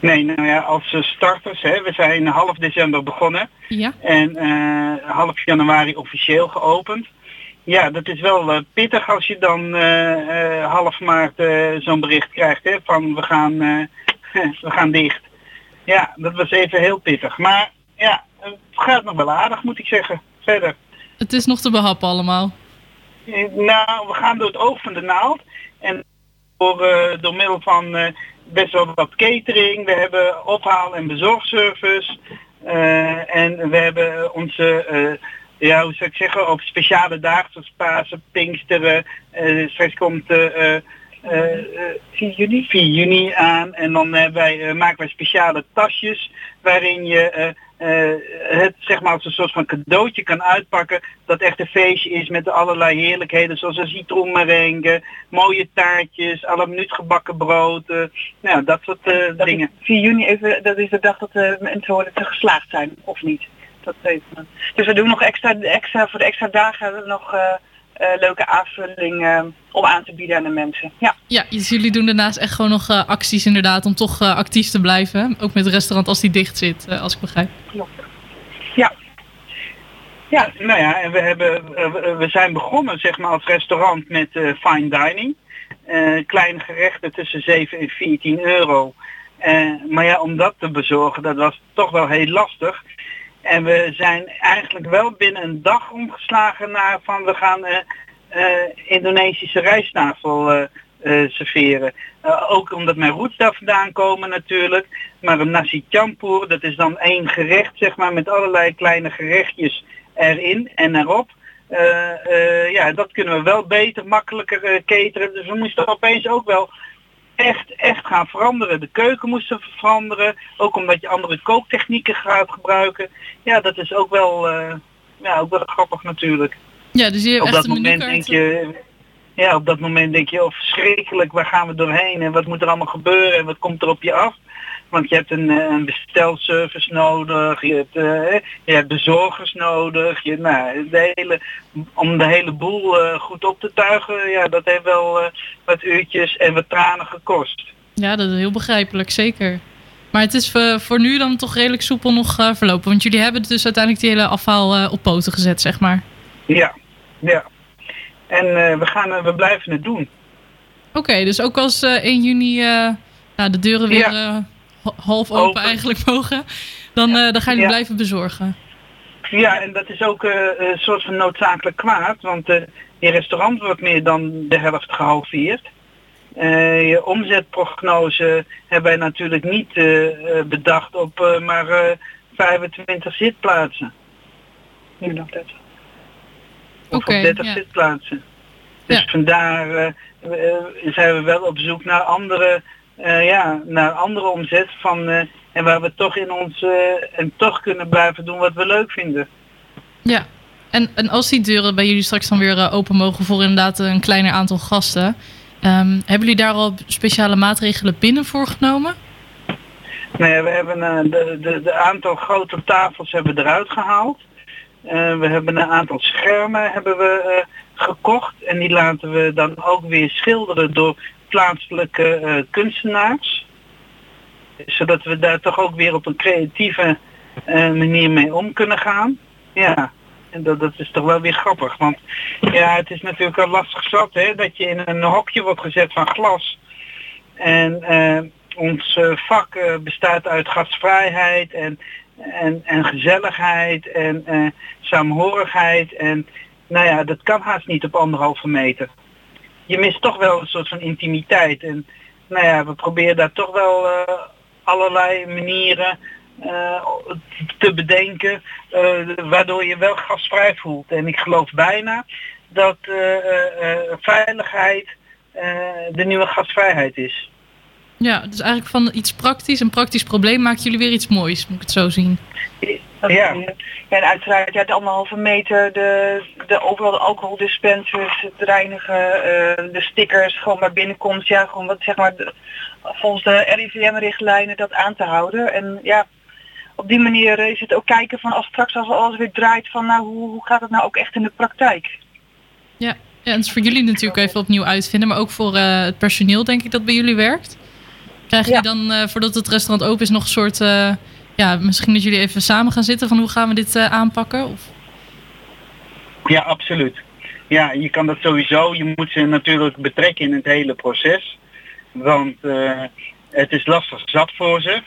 Nee, nou ja, als starters, hè, we zijn half december begonnen Ja. en eh, half januari officieel geopend. Ja, dat is wel eh, pittig als je dan eh, eh, half maart zo'n bericht krijgt hè, van we gaan, [LAUGHS] we gaan dicht. Ja, dat was even heel pittig. Maar ja, het gaat nog wel aardig moet ik zeggen. Verder. Het is nog te behappen allemaal. Nou, we gaan door het oog van de naald. En door, door middel van best wel wat catering. We hebben ophaal- en bezorgservice. En we hebben onze, ja, hoe zou ik zeggen, op speciale dagen zoals Pasen, Pinksteren. eh straks komt eh, eh, eh, eh, 4 juni? 4 juni aan. En dan hebben wij, maken wij speciale tasjes waarin je het zeg maar als een soort van cadeautje kan uitpakken dat echt een feestje is met allerlei heerlijkheden zoals een citroenmerengue, mooie taartjes, alle minuut gebakken brood, nou dat soort dingen. 4 juni, even, dat is de dag dat de mensen horen dat ze geslaagd zijn, of niet? Dat. Dus we doen nog extra, extra voor de extra dagen hebben we nog eh, eh, leuke aanvulling eh, om aan te bieden aan de mensen. Ja. Ja, dus jullie doen daarnaast echt gewoon nog acties inderdaad om toch actief te blijven. Ook met het restaurant als die dicht zit, als ik begrijp. Ja, nou ja, en we, hebben, we- zijn begonnen zeg maar als restaurant met eh, fine dining. eh, kleine gerechten tussen 7 en 14 euro. Eh, maar ja, om dat te bezorgen, dat was toch wel heel lastig. En we zijn eigenlijk wel binnen een dag omgeslagen naar van we gaan eh, eh, Indonesische rijsttafel eh, serveren. Ook omdat mijn roots daar vandaan komen natuurlijk. Maar een nasi campur, dat is dan één gerecht zeg maar met allerlei kleine gerechtjes erin en erop. Ja, dat kunnen we wel beter, makkelijker eh, cateren. Dus we moesten opeens ook wel echt, echt gaan veranderen. De keuken moesten veranderen. Ook omdat je andere kooktechnieken gaat gebruiken. Ja, dat is ook wel, eh, ja, ook wel grappig natuurlijk. Ja, dus je hebt Op echt dat een moment denk je, ja, op dat moment denk je, oh verschrikkelijk, waar gaan we doorheen en wat moet er allemaal gebeuren en wat komt er op je af? Want je hebt een, eh, een bestelservice nodig, je hebt, eh, je hebt bezorgers nodig, je, nou, de hele, om de hele boel eh, goed op te tuigen, ja, dat heeft wel wat uurtjes en wat tranen gekost. Ja, dat is heel begrijpelijk, zeker. Maar het is voor, nu dan toch redelijk soepel nog verlopen. Want jullie hebben dus uiteindelijk die hele afhaal op poten gezet, zeg maar. Ja, ja. En we, gaan, we blijven het doen. Oké, dus ook als eh 1 juni nou, de deuren weer half open, Open. eigenlijk mogen, dan, eh, dan jullie Ja. blijven bezorgen. Ja, en dat is ook eh, een soort van noodzakelijk kwaad, want eh je restaurant wordt meer dan de helft gehalveerd. Eh, je omzetprognose hebben wij natuurlijk niet eh, eh, bedacht op eh, maar eh, 25 zitplaatsen. Nu nog 30. Of Oké, op 30 ja. zitplaatsen. Dus vandaar eh, eh, zijn we wel op zoek naar andere, eh, ja, naar andere omzet van eh, en waar we toch in ons eh, en toch kunnen blijven doen wat we leuk vinden. Ja, en, en als die deuren bij jullie straks dan weer open mogen voor inderdaad een kleiner aantal gasten, ehm, hebben jullie daar al speciale maatregelen binnen voorgenomen? Nou ja, we hebben de, de, de aantal grote tafels hebben we eruit gehaald. Eh, we hebben een aantal schermen hebben we gekocht en die laten we dan ook weer schilderen door plaatselijke eh, kunstenaars. Zodat we daar toch ook weer op een creatieve eh, manier mee om kunnen gaan. Ja, en dat, dat is toch wel weer grappig. Want ja, het is natuurlijk al lastig zat hè, dat je in een hokje wordt gezet van glas. En eh, ons vak bestaat uit gastvrijheid en, en, en gezelligheid en saamhorigheid. En nou ja, dat kan haast niet op anderhalve meter. Je mist toch wel een soort van intimiteit. En nou ja, we proberen daar toch wel eh, allerlei manieren eh, te bedenken eh, waardoor je wel gastvrij voelt. En ik geloof bijna dat veiligheid de nieuwe gastvrijheid is. Ja, dus eigenlijk van iets praktisch, een praktisch probleem, maken jullie weer iets moois, moet ik het zo zien. Ja. ja, en uiteraard ja, de anderhalve meter, de, de overal de alcoholdispensers, het reinigen, eh, de stickers, gewoon bij binnenkomst, ja, gewoon wat zeg maar de- volgens de RIVM-richtlijnen dat aan te houden. En ja, op die manier is het ook kijken van als straks als alles weer draait van nou hoe, hoe gaat het nou ook echt in de praktijk? Ja, ja en het is voor jullie natuurlijk even opnieuw uitvinden, maar ook voor eh, het personeel denk ik dat bij jullie werkt. Krijgen jullie dan, eh, voordat het restaurant open is, nog een soort, eh, ja, misschien dat jullie even samen gaan zitten van hoe gaan we dit eh, aanpakken? Of... Ja, absoluut. Ja, je kan dat sowieso. Je moet ze natuurlijk betrekken in het hele proces. Want eh, het is lastig zat voor ze.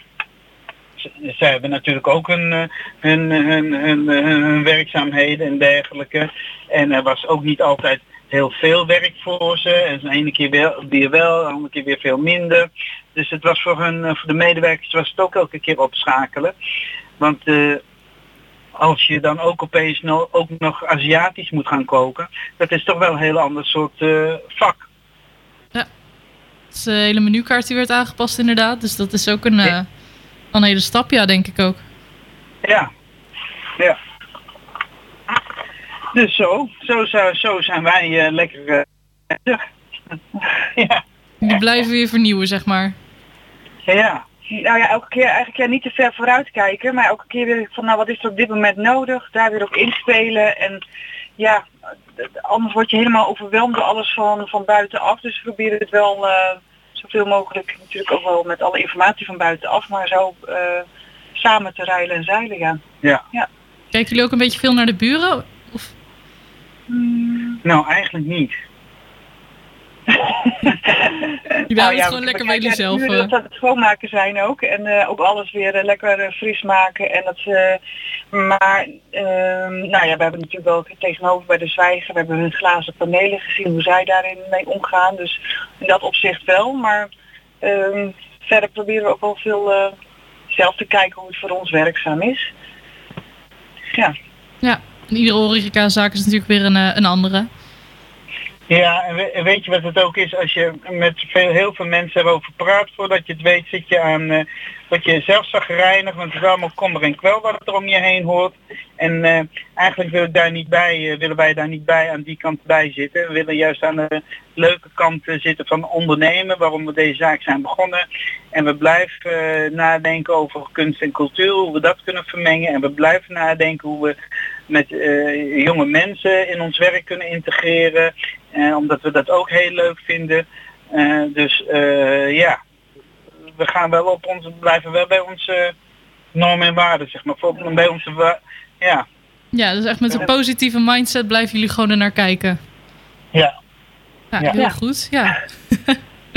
Ze hebben natuurlijk ook hun, hun, hun, hun, hun, hun werkzaamheden en dergelijke. En er was ook niet altijd heel veel werk voor ze. En de ene keer wel, weer wel, de andere keer weer veel minder. Dus het was voor, hun, eh, voor de medewerkers was het ook elke keer opschakelen. Want eh, als je dan ook opeens no- ook nog Aziatisch moet gaan koken, dat is toch wel een heel ander soort eh, vak. Het is de hele menukaart die werd aangepast inderdaad, dus dat is ook een, eh, een hele stap, ja, denk ik ook. Ja, ja. Dus zo, zo, zo, zo zijn wij eh, lekker eh, [LAUGHS] ja. Jullie blijven weer vernieuwen, zeg maar. Ja. Nou ja, elke keer eigenlijk ja, niet te ver vooruit kijken, maar elke keer weer van nou wat is er op dit moment nodig, daar weer op inspelen en ja, anders word je helemaal overweldigd door alles van, van buitenaf. Dus we proberen het wel eh, zoveel mogelijk natuurlijk ook wel met alle informatie van buitenaf, maar zo eh, samen te rijlen en zeilen ja. Ja. ja. Kijken jullie ook een beetje veel naar de buren? Nou, eigenlijk niet. Jullie houden het gewoon lekker bij jullie zelf. Nu eh. dat het schoonmaken zijn ook. En eh, ook alles weer eh, lekker fris maken. En dat, eh, maar ehm, nou ja, we hebben natuurlijk wel tegenover bij de zwijger. We hebben hun glazen panelen gezien hoe zij daarin mee omgaan. Dus in dat opzicht wel. Maar ehm, verder proberen we ook wel veel eh, zelf te kijken hoe het voor ons werkzaam is. Ja. Ja, iedere horecazaak is natuurlijk weer een, eh, een andere. Ja, en, we- en weet je wat het ook is? Als je met veel, heel veel mensen erover praat, voordat je het weet zit je aan wat je zelf zag reinigen, want het is allemaal kommer en kwel wat er om je heen hoort. En eh, eigenlijk wil ik daar niet bij, willen wij daar niet bij aan die kant bij zitten. We willen juist aan de leuke kant zitten van ondernemen, waarom we deze zaak zijn begonnen. En we blijven nadenken over kunst en cultuur, hoe we dat kunnen vermengen. En we blijven nadenken hoe we met eh, jonge mensen in ons werk kunnen integreren. Eh, omdat we dat ook heel leuk vinden. Eh, dus ja, we gaan wel op onze, blijven wel bij onze normen en waarden, zeg maar. Voor, bij onze, ja, Ja, dus echt met een positieve mindset blijven jullie gewoon er naar kijken. ja. Ja, heel Ja. goed. Ja.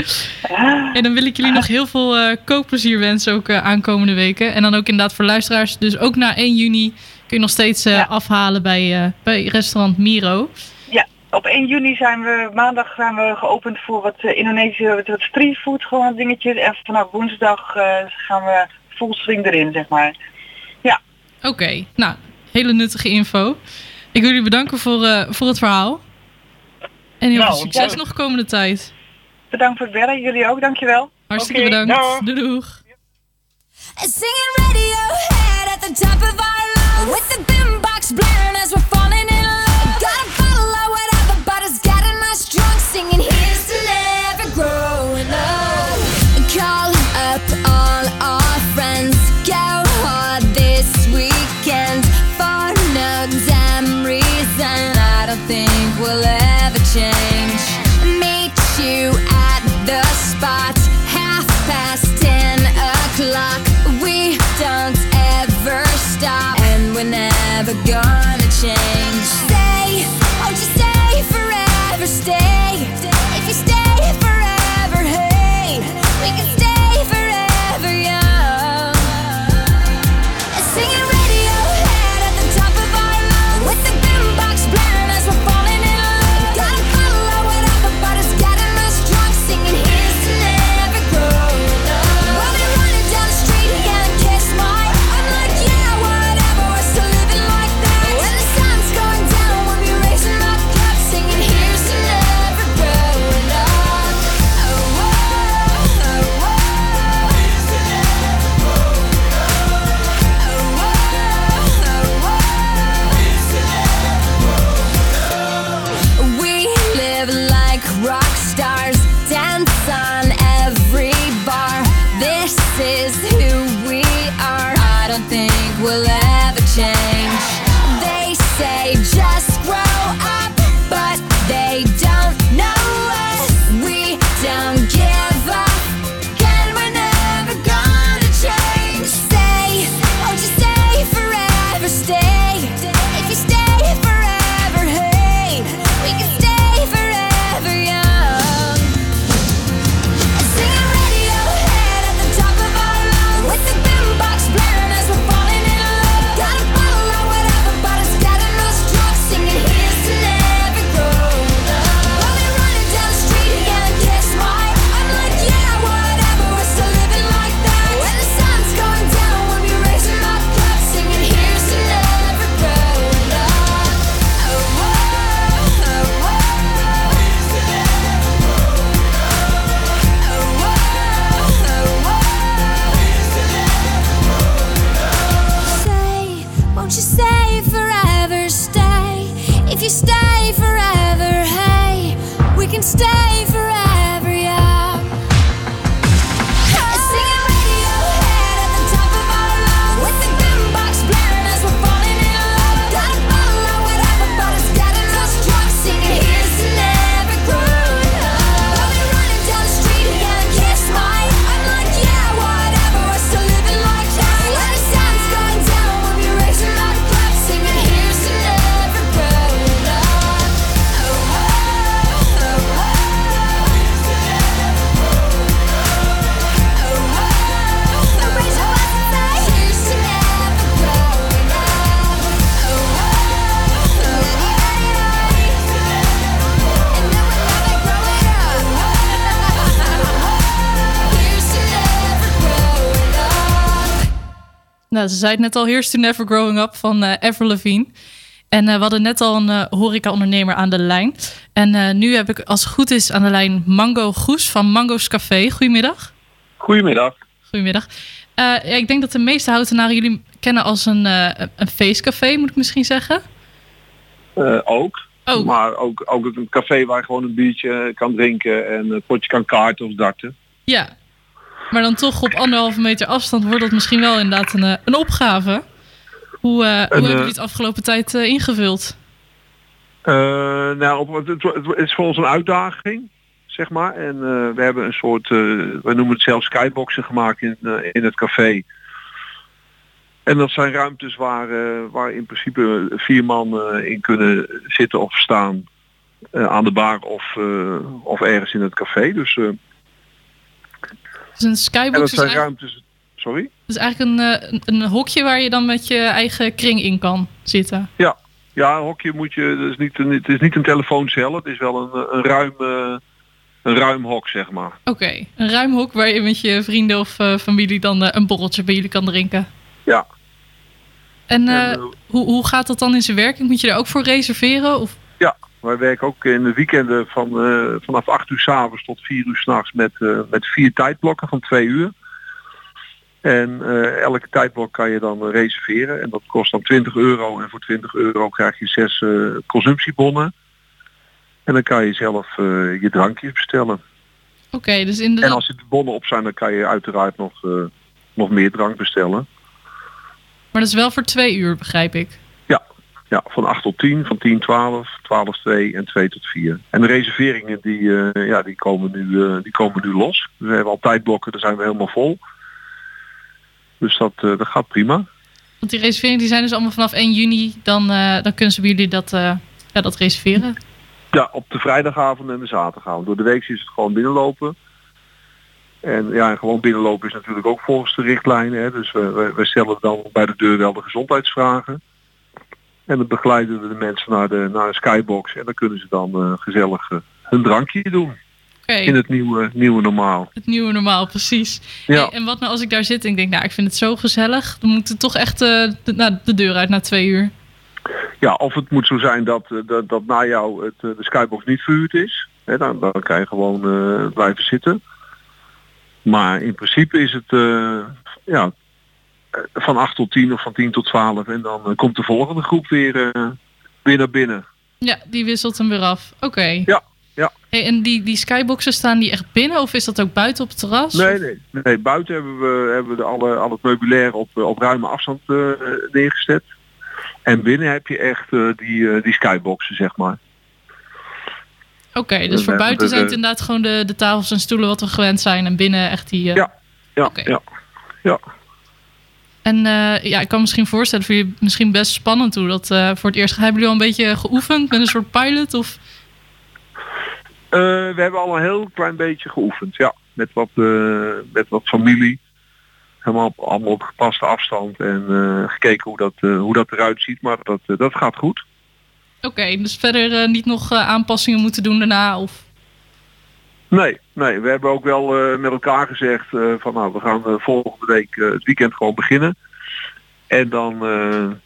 [LAUGHS] en dan wil ik jullie nog heel veel eh, kookplezier wensen ook eh, aankomende weken. En dan ook inderdaad voor luisteraars. Dus ook na 1 juni kun je nog steeds eh, afhalen bij, eh, bij restaurant Miro. Ja, op 1 juni zijn we, maandag zijn we geopend voor wat uh, Indonesische, wat, wat streetfood gewoon dingetjes. En vanaf woensdag eh, gaan we fullstream erin, zeg maar. Ja. Oké, nou, hele nuttige info. Ik wil jullie bedanken voor, eh, voor het verhaal. En heel Nou, veel succes nog komende tijd. Bedankt voor het bellen, jullie ook, dankjewel. Hartstikke Oké, bedankt. Doei doeg. explode Nou, ze zei het net al, Here's to Never Growing Up van eh Avril Lavigne. En eh, we hadden net al een eh, horeca-ondernemer aan de lijn. En nu heb ik, als het goed is, aan de lijn Mango Goes van Mango's Café. Goedemiddag. Goedemiddag. Goedemiddag. Ja, ik denk dat de meeste houtenaren jullie kennen als een, een feestcafé, moet ik misschien zeggen. Eh, ook. Maar ook, ook een café waar je gewoon een biertje kan drinken en een potje kan kaarten of darten. Ja. Maar dan toch op anderhalve meter afstand wordt dat misschien wel inderdaad een, eh, een opgave. Hoe, eh, hoe hebben eh, jullie het afgelopen tijd ingevuld? Nou, op, het, het, is voor ons een uitdaging, zeg maar. En we hebben een soort, we noemen het zelfs skyboxen gemaakt in, in het café. En dat zijn ruimtes waar, waar in principe vier man in kunnen zitten of staan. aan de bar of, of ergens in het café. Dus, Dus een en skybox dat is, zijn eigenlijk, ruimtes. Sorry? is eigenlijk een, eh, een, een hokje waar je dan met je eigen kring in kan zitten. Ja, ja, een hokje moet je. Het is niet, een, het is niet een telefooncel. Het is wel een, een ruim, eh, een ruim hok, zeg maar. Oké, een ruim hok waar je met je vrienden of eh, familie dan eh, een borreltje bij jullie kan drinken. Ja. En eh, En, eh, hoe, hoe gaat dat dan in zijn werking? Moet je daar ook voor reserveren? Of? Ja, wij werken ook in de weekenden van, eh, vanaf 8 uur s'avonds tot 4 uur s'nachts met, eh, met vier tijdblokken van 2 uur. En eh, elke tijdblok kan je dan reserveren en dat kost dan 20 euro en voor 20 euro krijg je zes consumptiebonnen. En dan kan je zelf je drankjes bestellen. Oké, dus En inderdaad. als er de bonnen op zijn, dan kan je uiteraard nog, nog meer drank bestellen. Maar dat is wel voor twee uur, begrijp ik. Ja, van 8 tot 10, van 10, 12, 12, 2 en 2 tot 4. En de reserveringen die, eh, ja, die, komen, nu, eh, die komen nu los. Dus we hebben al tijdblokken, daar zijn we helemaal vol. Dus dat, eh, dat gaat prima. Want die reserveringen die zijn dus allemaal vanaf 1 juni. Dan, dan kunnen ze bij jullie dat, ja, dat reserveren. Ja, op de vrijdagavond en de zaterdagavond. Door de week is het gewoon binnenlopen. En ja, en gewoon binnenlopen is natuurlijk ook volgens de richtlijnen. Hè. Dus we, we stellen dan bij de deur wel de gezondheidsvragen. En dan begeleiden we de mensen naar de, naar een skybox. En dan kunnen ze dan eh, gezellig eh, hun drankje doen. In het nieuwe, nieuwe normaal. Het nieuwe normaal, precies. Ja. Hey, en wat nou als ik daar zit en ik denk, nou, ik vind het zo gezellig. Dan moet het toch echt eh, de, nou, de deur uit na twee uur. Ja, of het moet zo zijn dat, dat, dat na jou het, de skybox niet verhuurd is. Hè, dan, dan kan je gewoon blijven zitten. Maar in principe is het ja, van 8 tot 10 of van 10 tot 12. En dan eh, komt de volgende groep weer, eh, weer naar binnen. Ja, die wisselt hem weer af. Oké. Ja, ja. Hey, en die, die skyboxen staan die echt binnen of is dat ook buiten op het terras? Nee, nee, nee. Buiten hebben we, hebben we de alle, al het meubilair op, eh, op ruime afstand eh, neergezet. En binnen heb je echt eh, die, eh, die skyboxen, zeg maar. Oké, dus voor buiten zijn het de- inderdaad gewoon de, de tafels en stoelen wat we gewend zijn. En binnen echt die... eh, Ja, ja, ja. ja. En eh, ja, ik kan me misschien voorstellen voor jullie misschien best spannend hoe dat eh, voor het eerst... Hebben jullie al een beetje geoefend met een soort pilot? Of... Eh, we hebben al een heel klein beetje geoefend, ja. Met wat, met wat familie. Helemaal op, allemaal op gepaste afstand en gekeken hoe dat, hoe dat eruit ziet. Maar dat, dat gaat goed. Oké, dus verder niet nog aanpassingen moeten doen daarna? Of... Nee, nee, we hebben ook wel eh, met elkaar gezegd eh, van nou, we gaan eh, volgende week het weekend gewoon beginnen. En dan,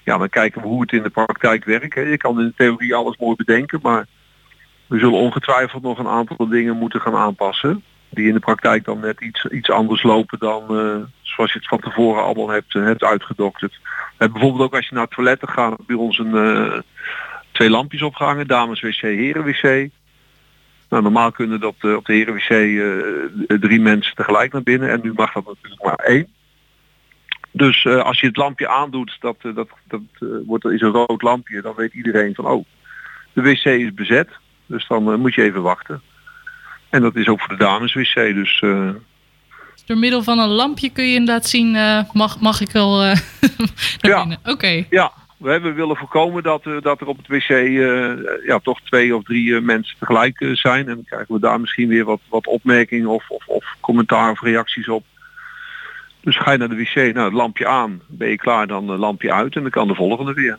ja, dan kijken we hoe het in de praktijk werkt. Hè. Je kan in de theorie alles mooi bedenken, maar we zullen ongetwijfeld nog een aantal dingen moeten gaan aanpassen. Die in de praktijk dan net iets, iets anders lopen dan zoals je het van tevoren allemaal hebt, hebt uitgedokterd. Bijvoorbeeld ook als je naar het toiletten gaat, bij ons een, twee lampjes opgehangen, dames wc, heren wc. Nou, normaal kunnen dat eh, op de heren wc eh, drie mensen tegelijk naar binnen en nu mag dat natuurlijk maar één. Dus eh, als je het lampje aandoet, dat, eh, dat, dat eh, wordt, is een rood lampje, dan weet iedereen van oh, de wc is bezet. Dus dan eh, moet je even wachten. En dat is ook voor de dames wc. Dus eh, Door middel van een lampje kun je inderdaad zien, eh, mag, mag ik wel eh [LAUGHS] naar binnen? Oké. ja, we hebben willen voorkomen dat, eh, dat er op het wc eh, ja, toch twee of drie eh, mensen tegelijk zijn. En dan krijgen we daar misschien weer wat, wat opmerkingen of, of, of commentaar of reacties op. Dus ga je naar de wc, nou het lampje aan, ben je klaar, dan het lampje uit en dan kan de volgende weer.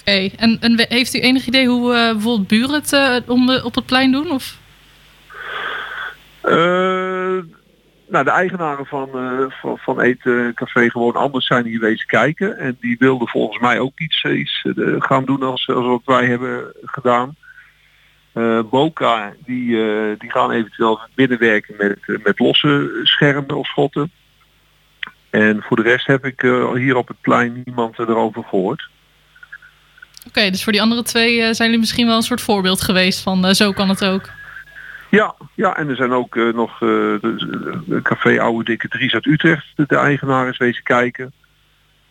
Oké, en, en heeft u enig idee hoe eh, bijvoorbeeld buren het om de, op het plein doen? Of? Nou, de eigenaren van, eh, van, van Eetcafé Gewoon Anders zijn hier wezen kijken. En die wilden volgens mij ook iets, eh, iets eh, gaan doen als, als wat wij hebben gedaan. Eh, Boca, die, die gaan eventueel binnenwerken met, met losse schermen of schotten. En voor de rest heb ik hier op het plein niemand erover gehoord. Oké, dus voor die andere twee zijn jullie misschien wel een soort voorbeeld geweest van zo kan het ook. Ja, ja, en er zijn ook eh, nog eh, de, café Oude Dikke Dries uit Utrecht, de, eigenaar is wezen kijken.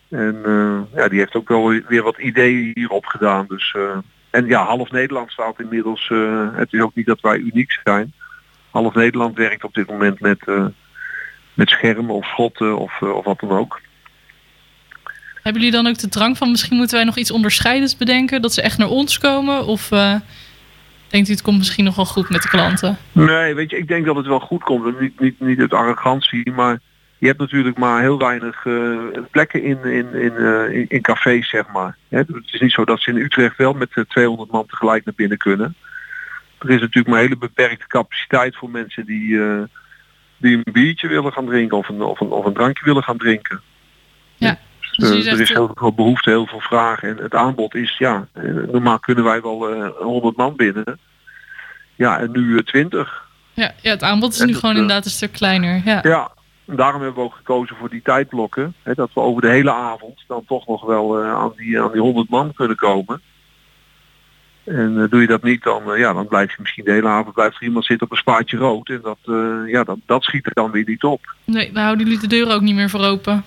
En eh, ja, die heeft ook wel weer wat ideeën hierop gedaan. Dus, en ja, half Nederland staat inmiddels, het is ook niet dat wij uniek zijn. Half Nederland werkt op dit moment met, met schermen of schotten of, of wat dan ook. Hebben jullie dan ook de drang van misschien moeten wij nog iets onderscheidends bedenken? Dat ze echt naar ons komen? Of denkt u het komt misschien nog wel goed met de klanten? Nee, weet je, ik denk dat het wel goed komt. Niet, niet, niet uit arrogantie, maar je hebt natuurlijk maar heel weinig eh, plekken in, in, in, eh, in, in cafés, zeg maar. Hè, het is niet zo dat ze in Utrecht wel met eh, 200 man tegelijk naar binnen kunnen. Er is natuurlijk maar hele beperkte capaciteit voor mensen die, eh, die een biertje willen gaan drinken of een, of een, of een drankje willen gaan drinken. Ja. Dus, eh, er is heel veel behoefte, heel veel vraag. En het aanbod is, ja, eh, normaal kunnen wij wel eh 100 man binnen. Ja, en nu eh, 20. Ja, ja het aanbod is En nu gewoon eh, inderdaad een stuk kleiner. Ja. Ja, daarom hebben we ook gekozen voor die tijdblokken. Hè, dat we over de hele avond dan toch nog wel eh, aan, die, aan die 100 man kunnen komen. En eh, doe je dat niet, dan, eh, ja, dan blijf je misschien de hele avond blijft er iemand zitten op een spaatje rood. En dat, eh, ja, dat, dat schiet er dan weer niet op. Nee, dan houden jullie de deuren ook niet meer voor open.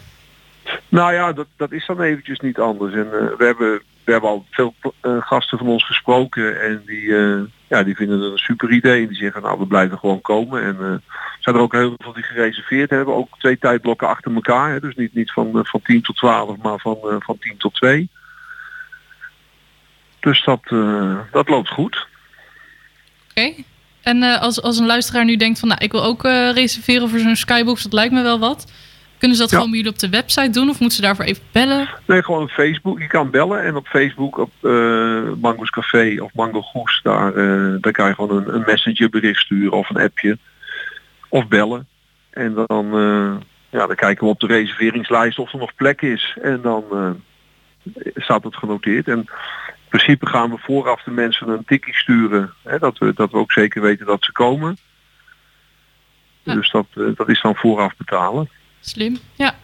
Nou ja, dat, dat is dan eventjes niet anders. En eh, we, hebben, we hebben al veel eh, gasten van ons gesproken en die, eh, ja, die vinden het een super idee. En die zeggen, nou we blijven gewoon komen. En er zijn er ook heel veel die gereserveerd hebben. Ook twee tijdblokken achter elkaar. Hè. Dus niet, niet van, van 10 tot 12, maar van, van 10 tot 2. Dus dat, dat loopt goed. Oké. En als, als een luisteraar nu denkt van, nou, ik wil ook reserveren voor zo'n skybox, dat lijkt me wel wat. Kunnen ze dat Ja. gewoon bij jullie op de website doen of moeten ze daarvoor even bellen? Nee, gewoon op Facebook. Je kan bellen en op Facebook op eh, Mango's Café of Mango Goes, daar, eh, daar kan je gewoon een, een messenger bericht sturen of een appje. Of bellen. En dan, eh, ja, dan kijken we op de reserveringslijst of er nog plek is. En dan staat het genoteerd. En in principe gaan we vooraf de mensen een tikkie sturen. Hè, dat, we, dat we ook zeker weten dat ze komen. Dus dat, dat is dan vooraf betalen. Slim. Ja.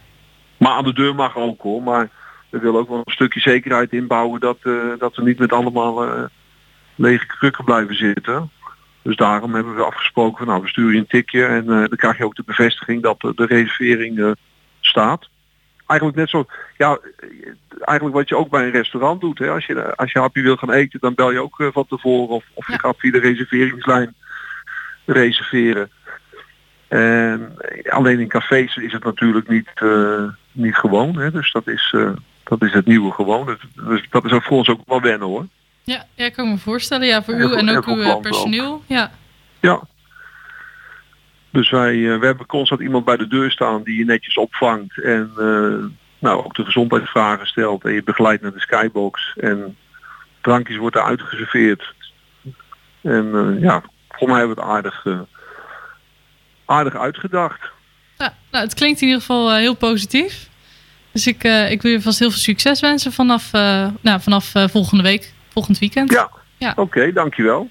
Maar aan de deur mag ook hoor. Maar we willen ook wel een stukje zekerheid inbouwen dat, eh, dat we niet met allemaal eh, lege krukken blijven zitten. Dus daarom hebben we afgesproken van nou we sturen je een tikje en eh, dan krijg je ook de bevestiging dat de, reservering staat. Eigenlijk net zo, ja, eigenlijk wat je ook bij een restaurant doet. Hè. Als, je, als je hapje wil gaan eten, dan bel je ook van tevoren of, of je gaat via de reserveringslijn reserveren. En alleen in cafés is het natuurlijk niet, eh, niet gewoon. Hè? Dus dat is, eh, dat is het nieuwe gewoon. Dus, dus dat is ook voor ons ook wel wennen hoor. Ja, ja, ik kan me voorstellen. Ja, voor u en ook uw eh, personeel. Ja. Ja. Dus wij we hebben constant iemand bij de deur staan die je netjes opvangt. En nou, ook de gezondheidsvragen stelt. En je begeleidt naar de skybox. En drankjes worden uitgeserveerd. En ja, voor mij hebben we het aardig, aardig uitgedacht. Ja, nou, het klinkt in ieder geval eh, heel positief. Dus ik, eh, ik wil je vast heel veel succes wensen vanaf, eh, nou, vanaf eh, volgende week, volgend weekend. Ja, ja. oké, dankjewel.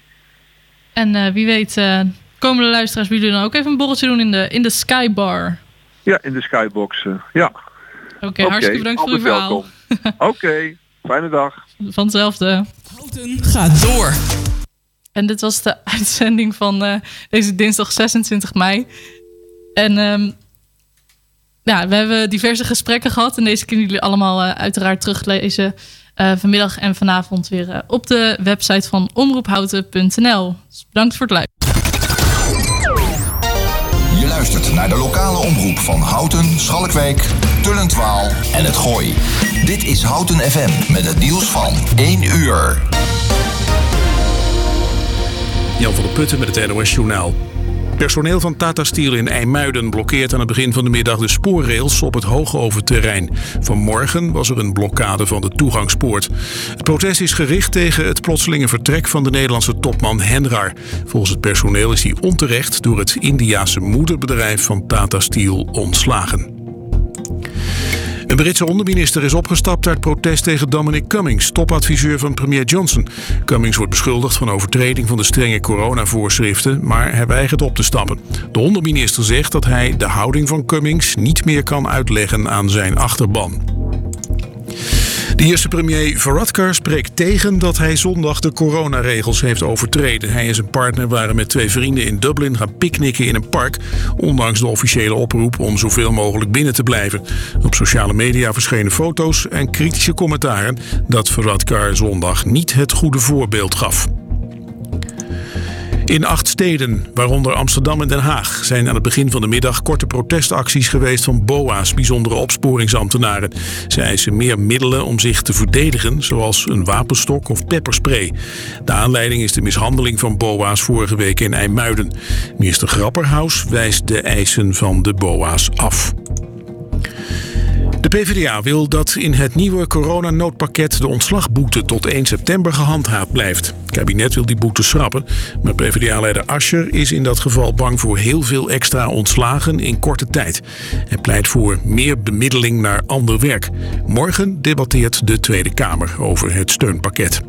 En eh, wie weet, eh, komende luisteraars willen jullie dan ook even een borreltje doen in de, in de Skybar. Ja, in de skybox. ja. Oké, hartstikke bedankt voor uw verhaal. Oké, fijne dag. Van hetzelfde. Gaat door. En dit was de [LAUGHS] uitzending van eh, deze dinsdag 26 mei. En ehm, ja, we hebben diverse gesprekken gehad. En deze kunnen jullie allemaal eh, uiteraard teruglezen eh, vanmiddag en vanavond weer op de website van omroephouten.nl. Dus bedankt voor het luisteren. Je luistert naar de lokale omroep van Houten, Schalkwijk, Tullentwaal en het Gooi. Dit is Houten FM met het nieuws van 1 uur. Jan van der Putten met het NOS Journaal. Personeel van Tata Steel in IJmuiden blokkeert aan het begin van de middag de spoorrails op het Hoogoverterrein. Vanmorgen was er een blokkade van de toegangspoort. Het protest is gericht tegen het plotselinge vertrek van de Nederlandse topman Henrar. Volgens het personeel is hij onterecht door het Indiase moederbedrijf van Tata Steel ontslagen. Een Britse onderminister is opgestapt uit protest tegen Dominic Cummings, topadviseur van premier Johnson. Cummings wordt beschuldigd van overtreding van de strenge coronavoorschriften, maar hij weigert op te stappen. De onderminister zegt dat hij de houding van Cummings niet meer kan uitleggen aan zijn achterban. De eerste premier Varadkar spreekt tegen dat hij zondag de coronaregels heeft overtreden. Hij en zijn partner waren met twee vrienden in Dublin gaan picknicken in een park, ondanks de officiële oproep om zoveel mogelijk binnen te blijven. Op sociale media verschenen foto's en kritische commentaren dat Varadkar zondag niet het goede voorbeeld gaf. In acht steden, waaronder Amsterdam en Den Haag, zijn aan het begin van de middag korte protestacties geweest van BOA's, bijzondere opsporingsambtenaren. Ze eisen meer middelen om zich te verdedigen, zoals een wapenstok of pepperspray. De aanleiding is de mishandeling van BOA's vorige week in IJmuiden. Minister Grapperhaus wijst de eisen van de BOA's af. De PvdA wil dat in het nieuwe coronanoodpakket de ontslagboete tot 1 september gehandhaafd blijft. Het kabinet wil die boete schrappen, maar PvdA-leider Ascher is in dat geval bang voor heel veel extra ontslagen in korte tijd. Hij pleit voor meer bemiddeling naar ander werk. Morgen debatteert de Tweede Kamer over het steunpakket.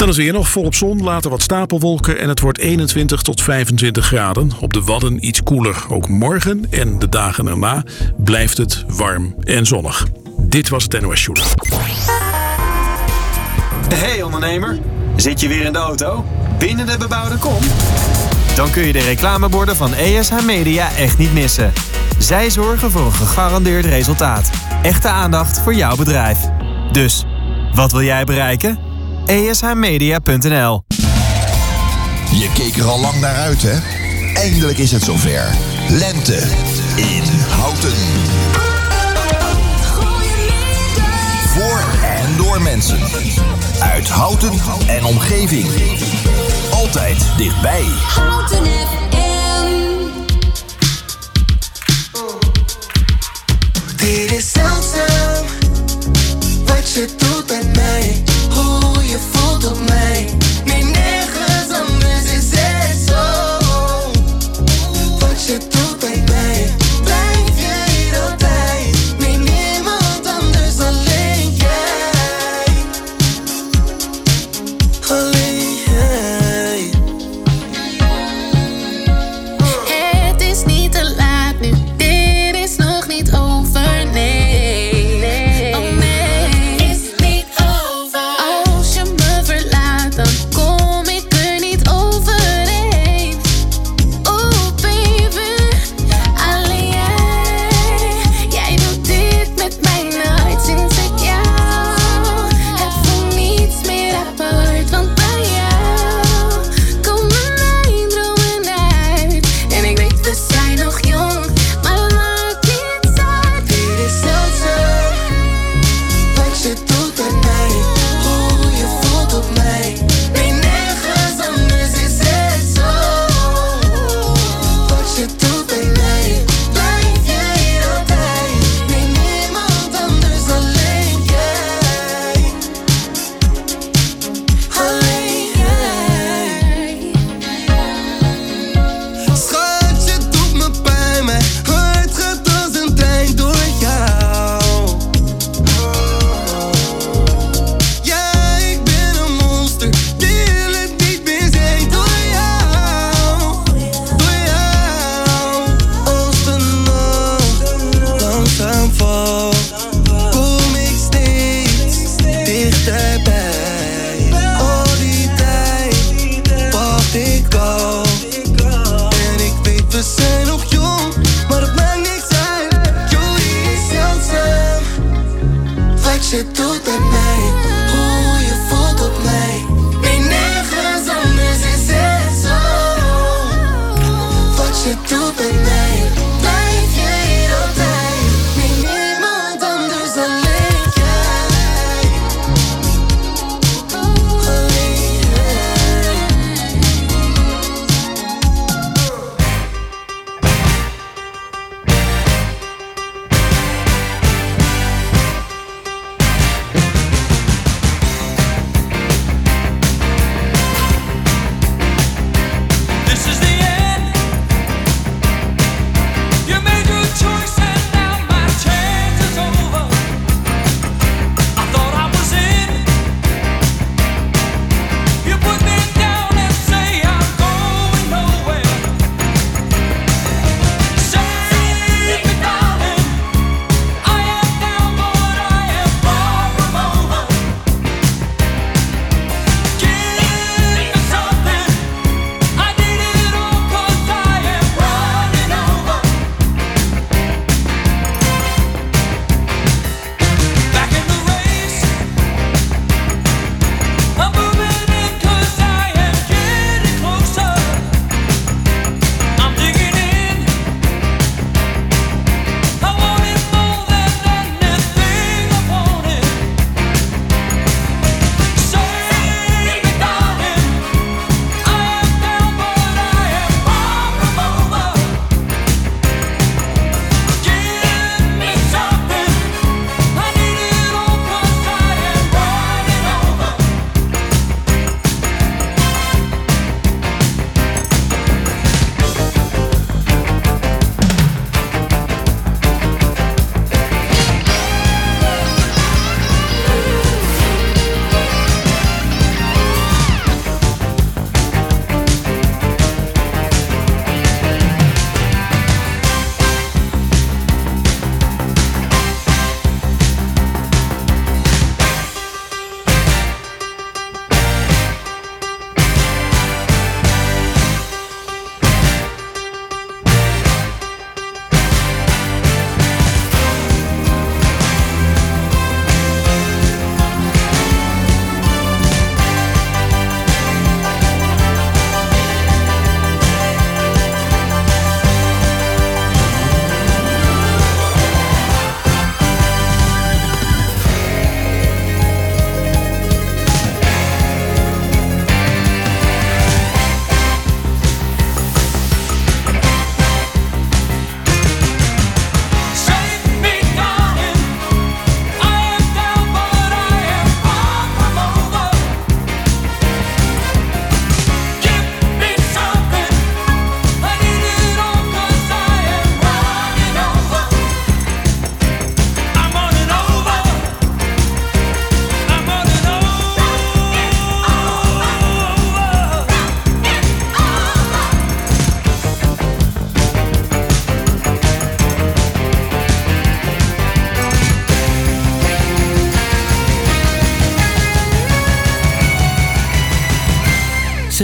Dan is weer nog volop zon, later wat stapelwolken en het wordt 21 tot 25 graden. Op de Wadden iets koeler. Ook morgen en de dagen erna blijft het warm en zonnig. Dit was het NOS. Hey ondernemer, zit je weer in de auto? Binnen de bebouwde kom? Dan kun je de reclameborden van ESH Media echt niet missen. Zij zorgen voor een gegarandeerd resultaat. Echte aandacht voor jouw bedrijf. Dus, wat wil jij bereiken? ESHmedia.nl Je keek er al lang naar uit, hè? Eindelijk is het zover. Lente in Houten. Voor en door mensen. Uit Houten en omgeving. Altijd dichtbij. Houten FM. Dit is zeldzaam wat je doet met mij, hoe je voelt op mij.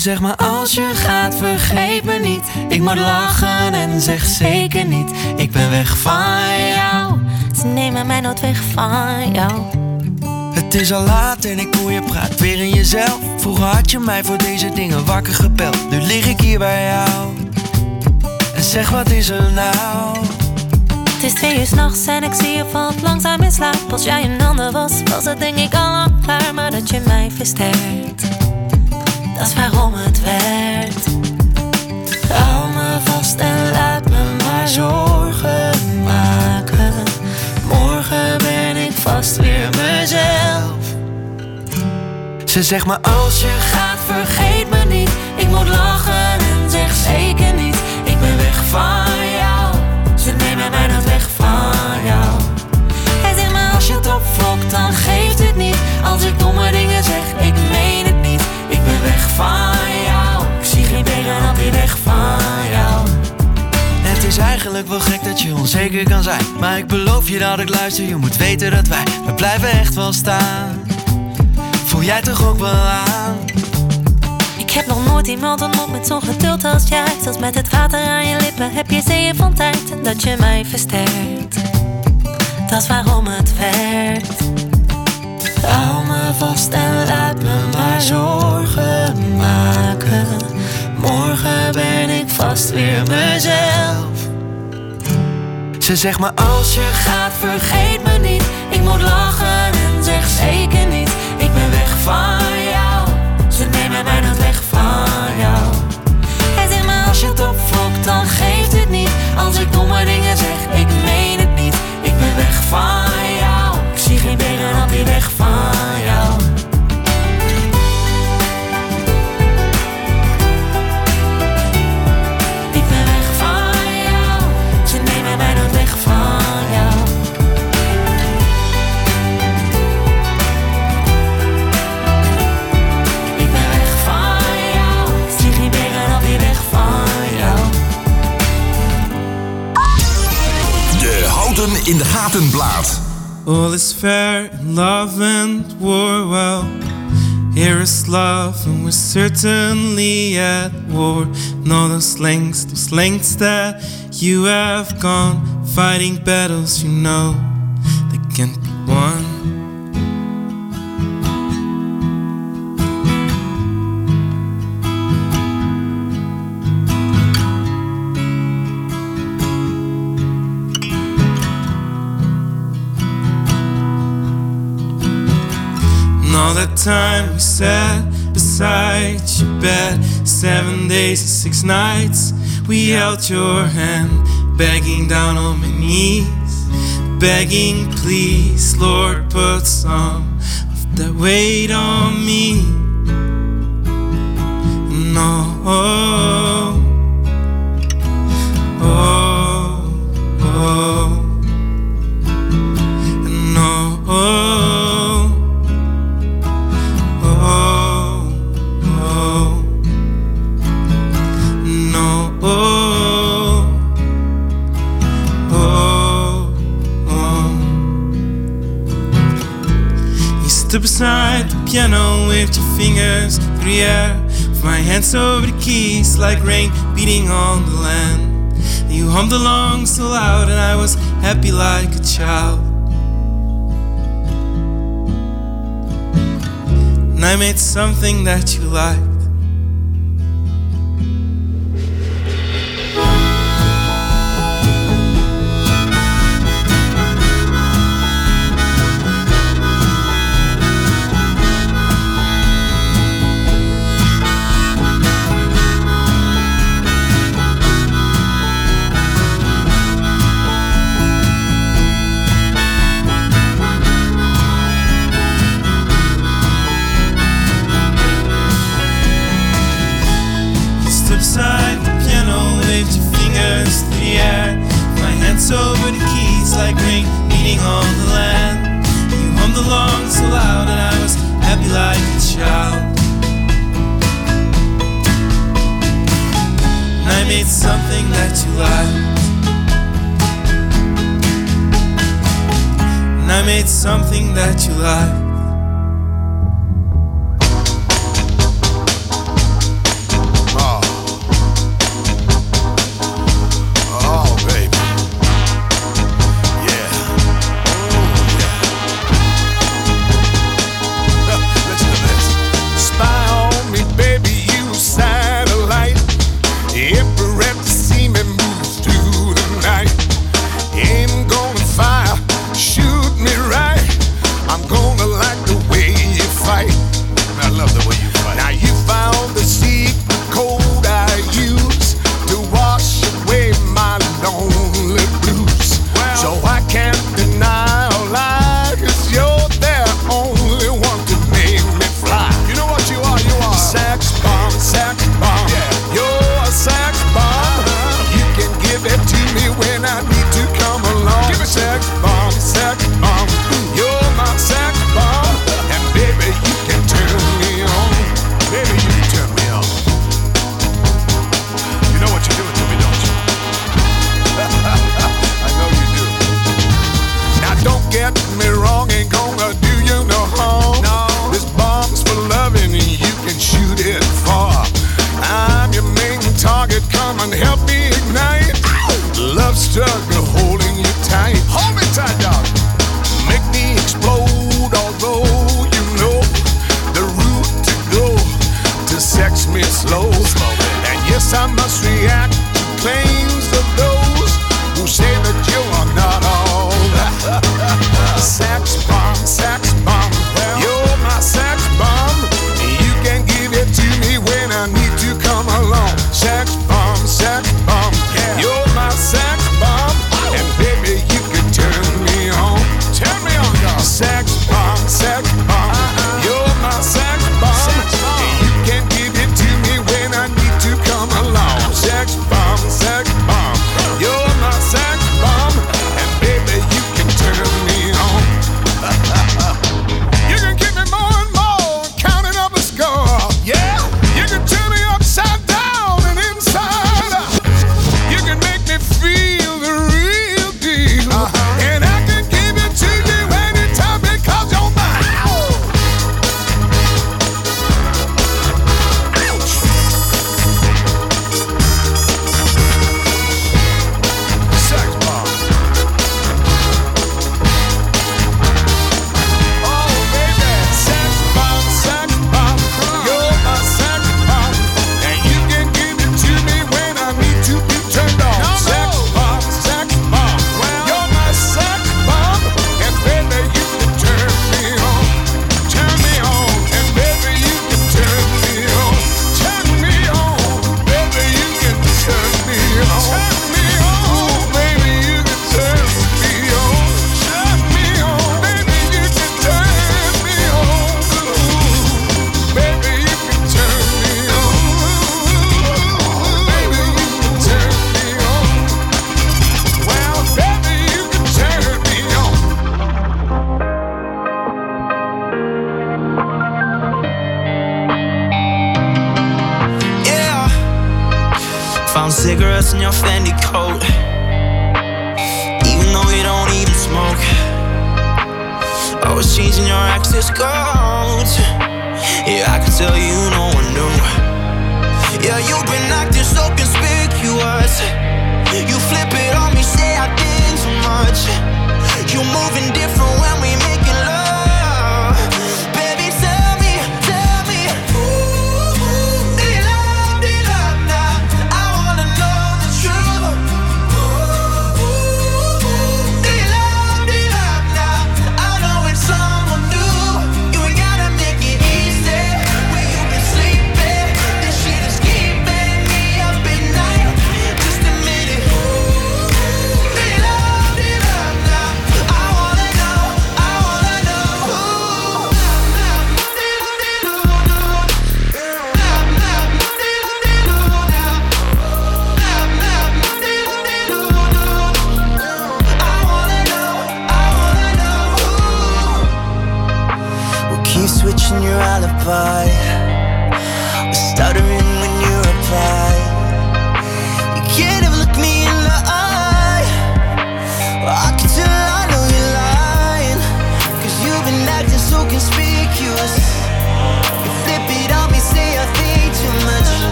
Ze zegt maar als je gaat vergeet me niet. Ik moet lachen en zeg zeker niet. Ik ben weg van jou. Ze nemen mij nooit weg van jou. Het is al laat en ik hoor je praat weer in jezelf. Vroeger had je mij voor deze dingen wakker gebeld? Nu lig ik hier bij jou. En zeg wat is er nou? Het is twee uur s'nachts en ik zie je valt langzaam in slaap. Als jij een ander was, was het denk ik al lang klaar. Maar dat je mij versterkt, dat is waarom het werkt. Hou me vast en laat me maar zorgen maken. Morgen ben ik vast weer mezelf. Ze zegt maar als je Gaat vergeet me niet, ik moet lachen en zeg zeker niet. Ik ben weg van jou, ze nemen mij nooit weg van jou. Hij zegt maar als je het opfokt, dan geeft het niet. Als ik domme dingen zeg, ik van jou, ik zie geen tegenop die weg van jou. Het is eigenlijk wel gek dat je onzeker kan zijn Maar ik beloof je dat ik luister, je moet weten dat wij We blijven echt wel staan Voel jij toch ook wel aan? Ik heb nog nooit iemand ontmoet met zo'n geduld als jij. Zelfs met het water aan je lippen heb je zeeën van tijd. En dat je mij versterkt, dat is waarom het werkt. Hou me vast en laat me maar zorgen maken. Morgen ben ik vast weer mezelf. Ze zegt maar als je Gaat vergeet certainly at war. All those lengths, those lengths that you have gone, fighting battles you know that can't be won. All that time we sat beside your bed, seven days six nights, we held your hand, begging down on my knees, begging, please, Lord, put some of that weight on me. No, beside the piano with your fingers through the air, with my hands over the keys like rain beating on the land. And you hummed along so loud, and I was happy like a child. and I made something that you liked. Over the keys like rain beating on the land. You hummed along so loud, and I was happy like a child. And I made something that you liked. And I made something that you liked.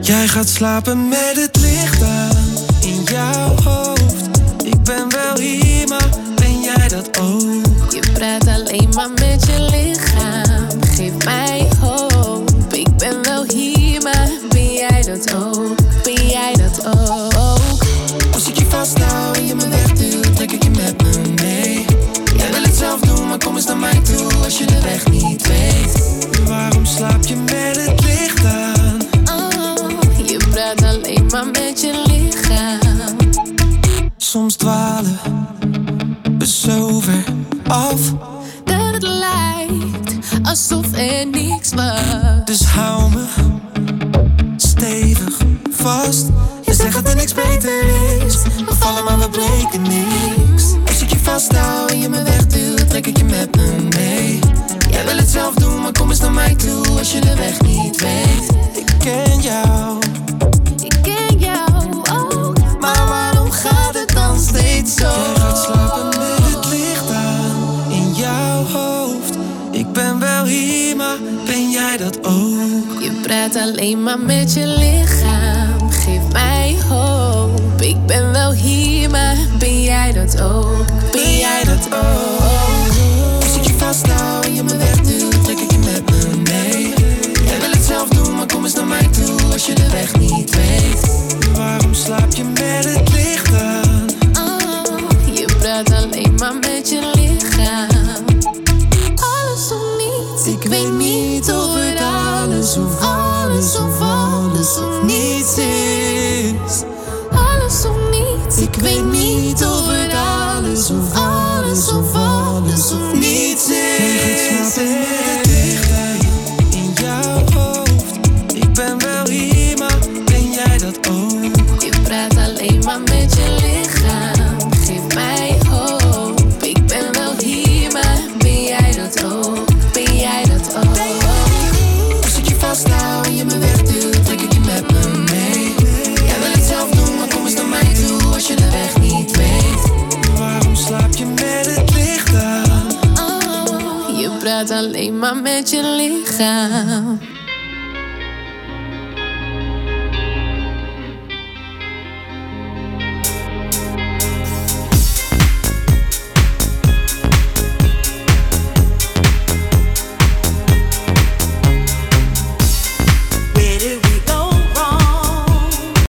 Jij gaat slapen met het licht in jouw hoofd. Ik ben wel hier, maar ben jij dat ook? Je praat alleen maar met je lichaam. Geef mij hoop. Ik ben wel hier, maar ben jij dat ook? Ben jij dat ook? Zelf doen, maar kom eens naar mij toe als je de weg niet weet. Waarom slaap je met het licht aan? Oh, je praat alleen maar met je lichaam. Soms dwalen we zo ver af. Dat het lijkt alsof er niks was. Dus hou me stevig vast. Je zegt dat er niks beter is. We vallen maar we breken niks. Als ik je vasthoud en je me wegduwt, trek ik je met me mee. Jij wil het zelf doen, maar kom eens naar mij toe als je de weg niet weet. Ik ken jou, Ik ken jou ook. maar waarom gaat het dan steeds zo? Jij gaat slapen met het licht aan in jouw hoofd. Ik ben wel hier, maar ben jij dat ook? Je praat alleen maar met je lichaam. Geef mij hoop. Ik ben wel hier, maar ben jij dat ook? Ben jij dat ook? Vasthoud en je me wegduwt, trek ik je met me mee. Jij wil het zelf doen, maar kom eens naar mij toe als je de weg niet weet. Waarom slaap je met het licht aan? Oh, je praat alleen maar met je lichaam. Alles of niets. Ik weet niet of het alles of alles of alles of niets is. Alles of niets. Ik weet niet of het alles of alles is. Praat alleen maar met je lichaam.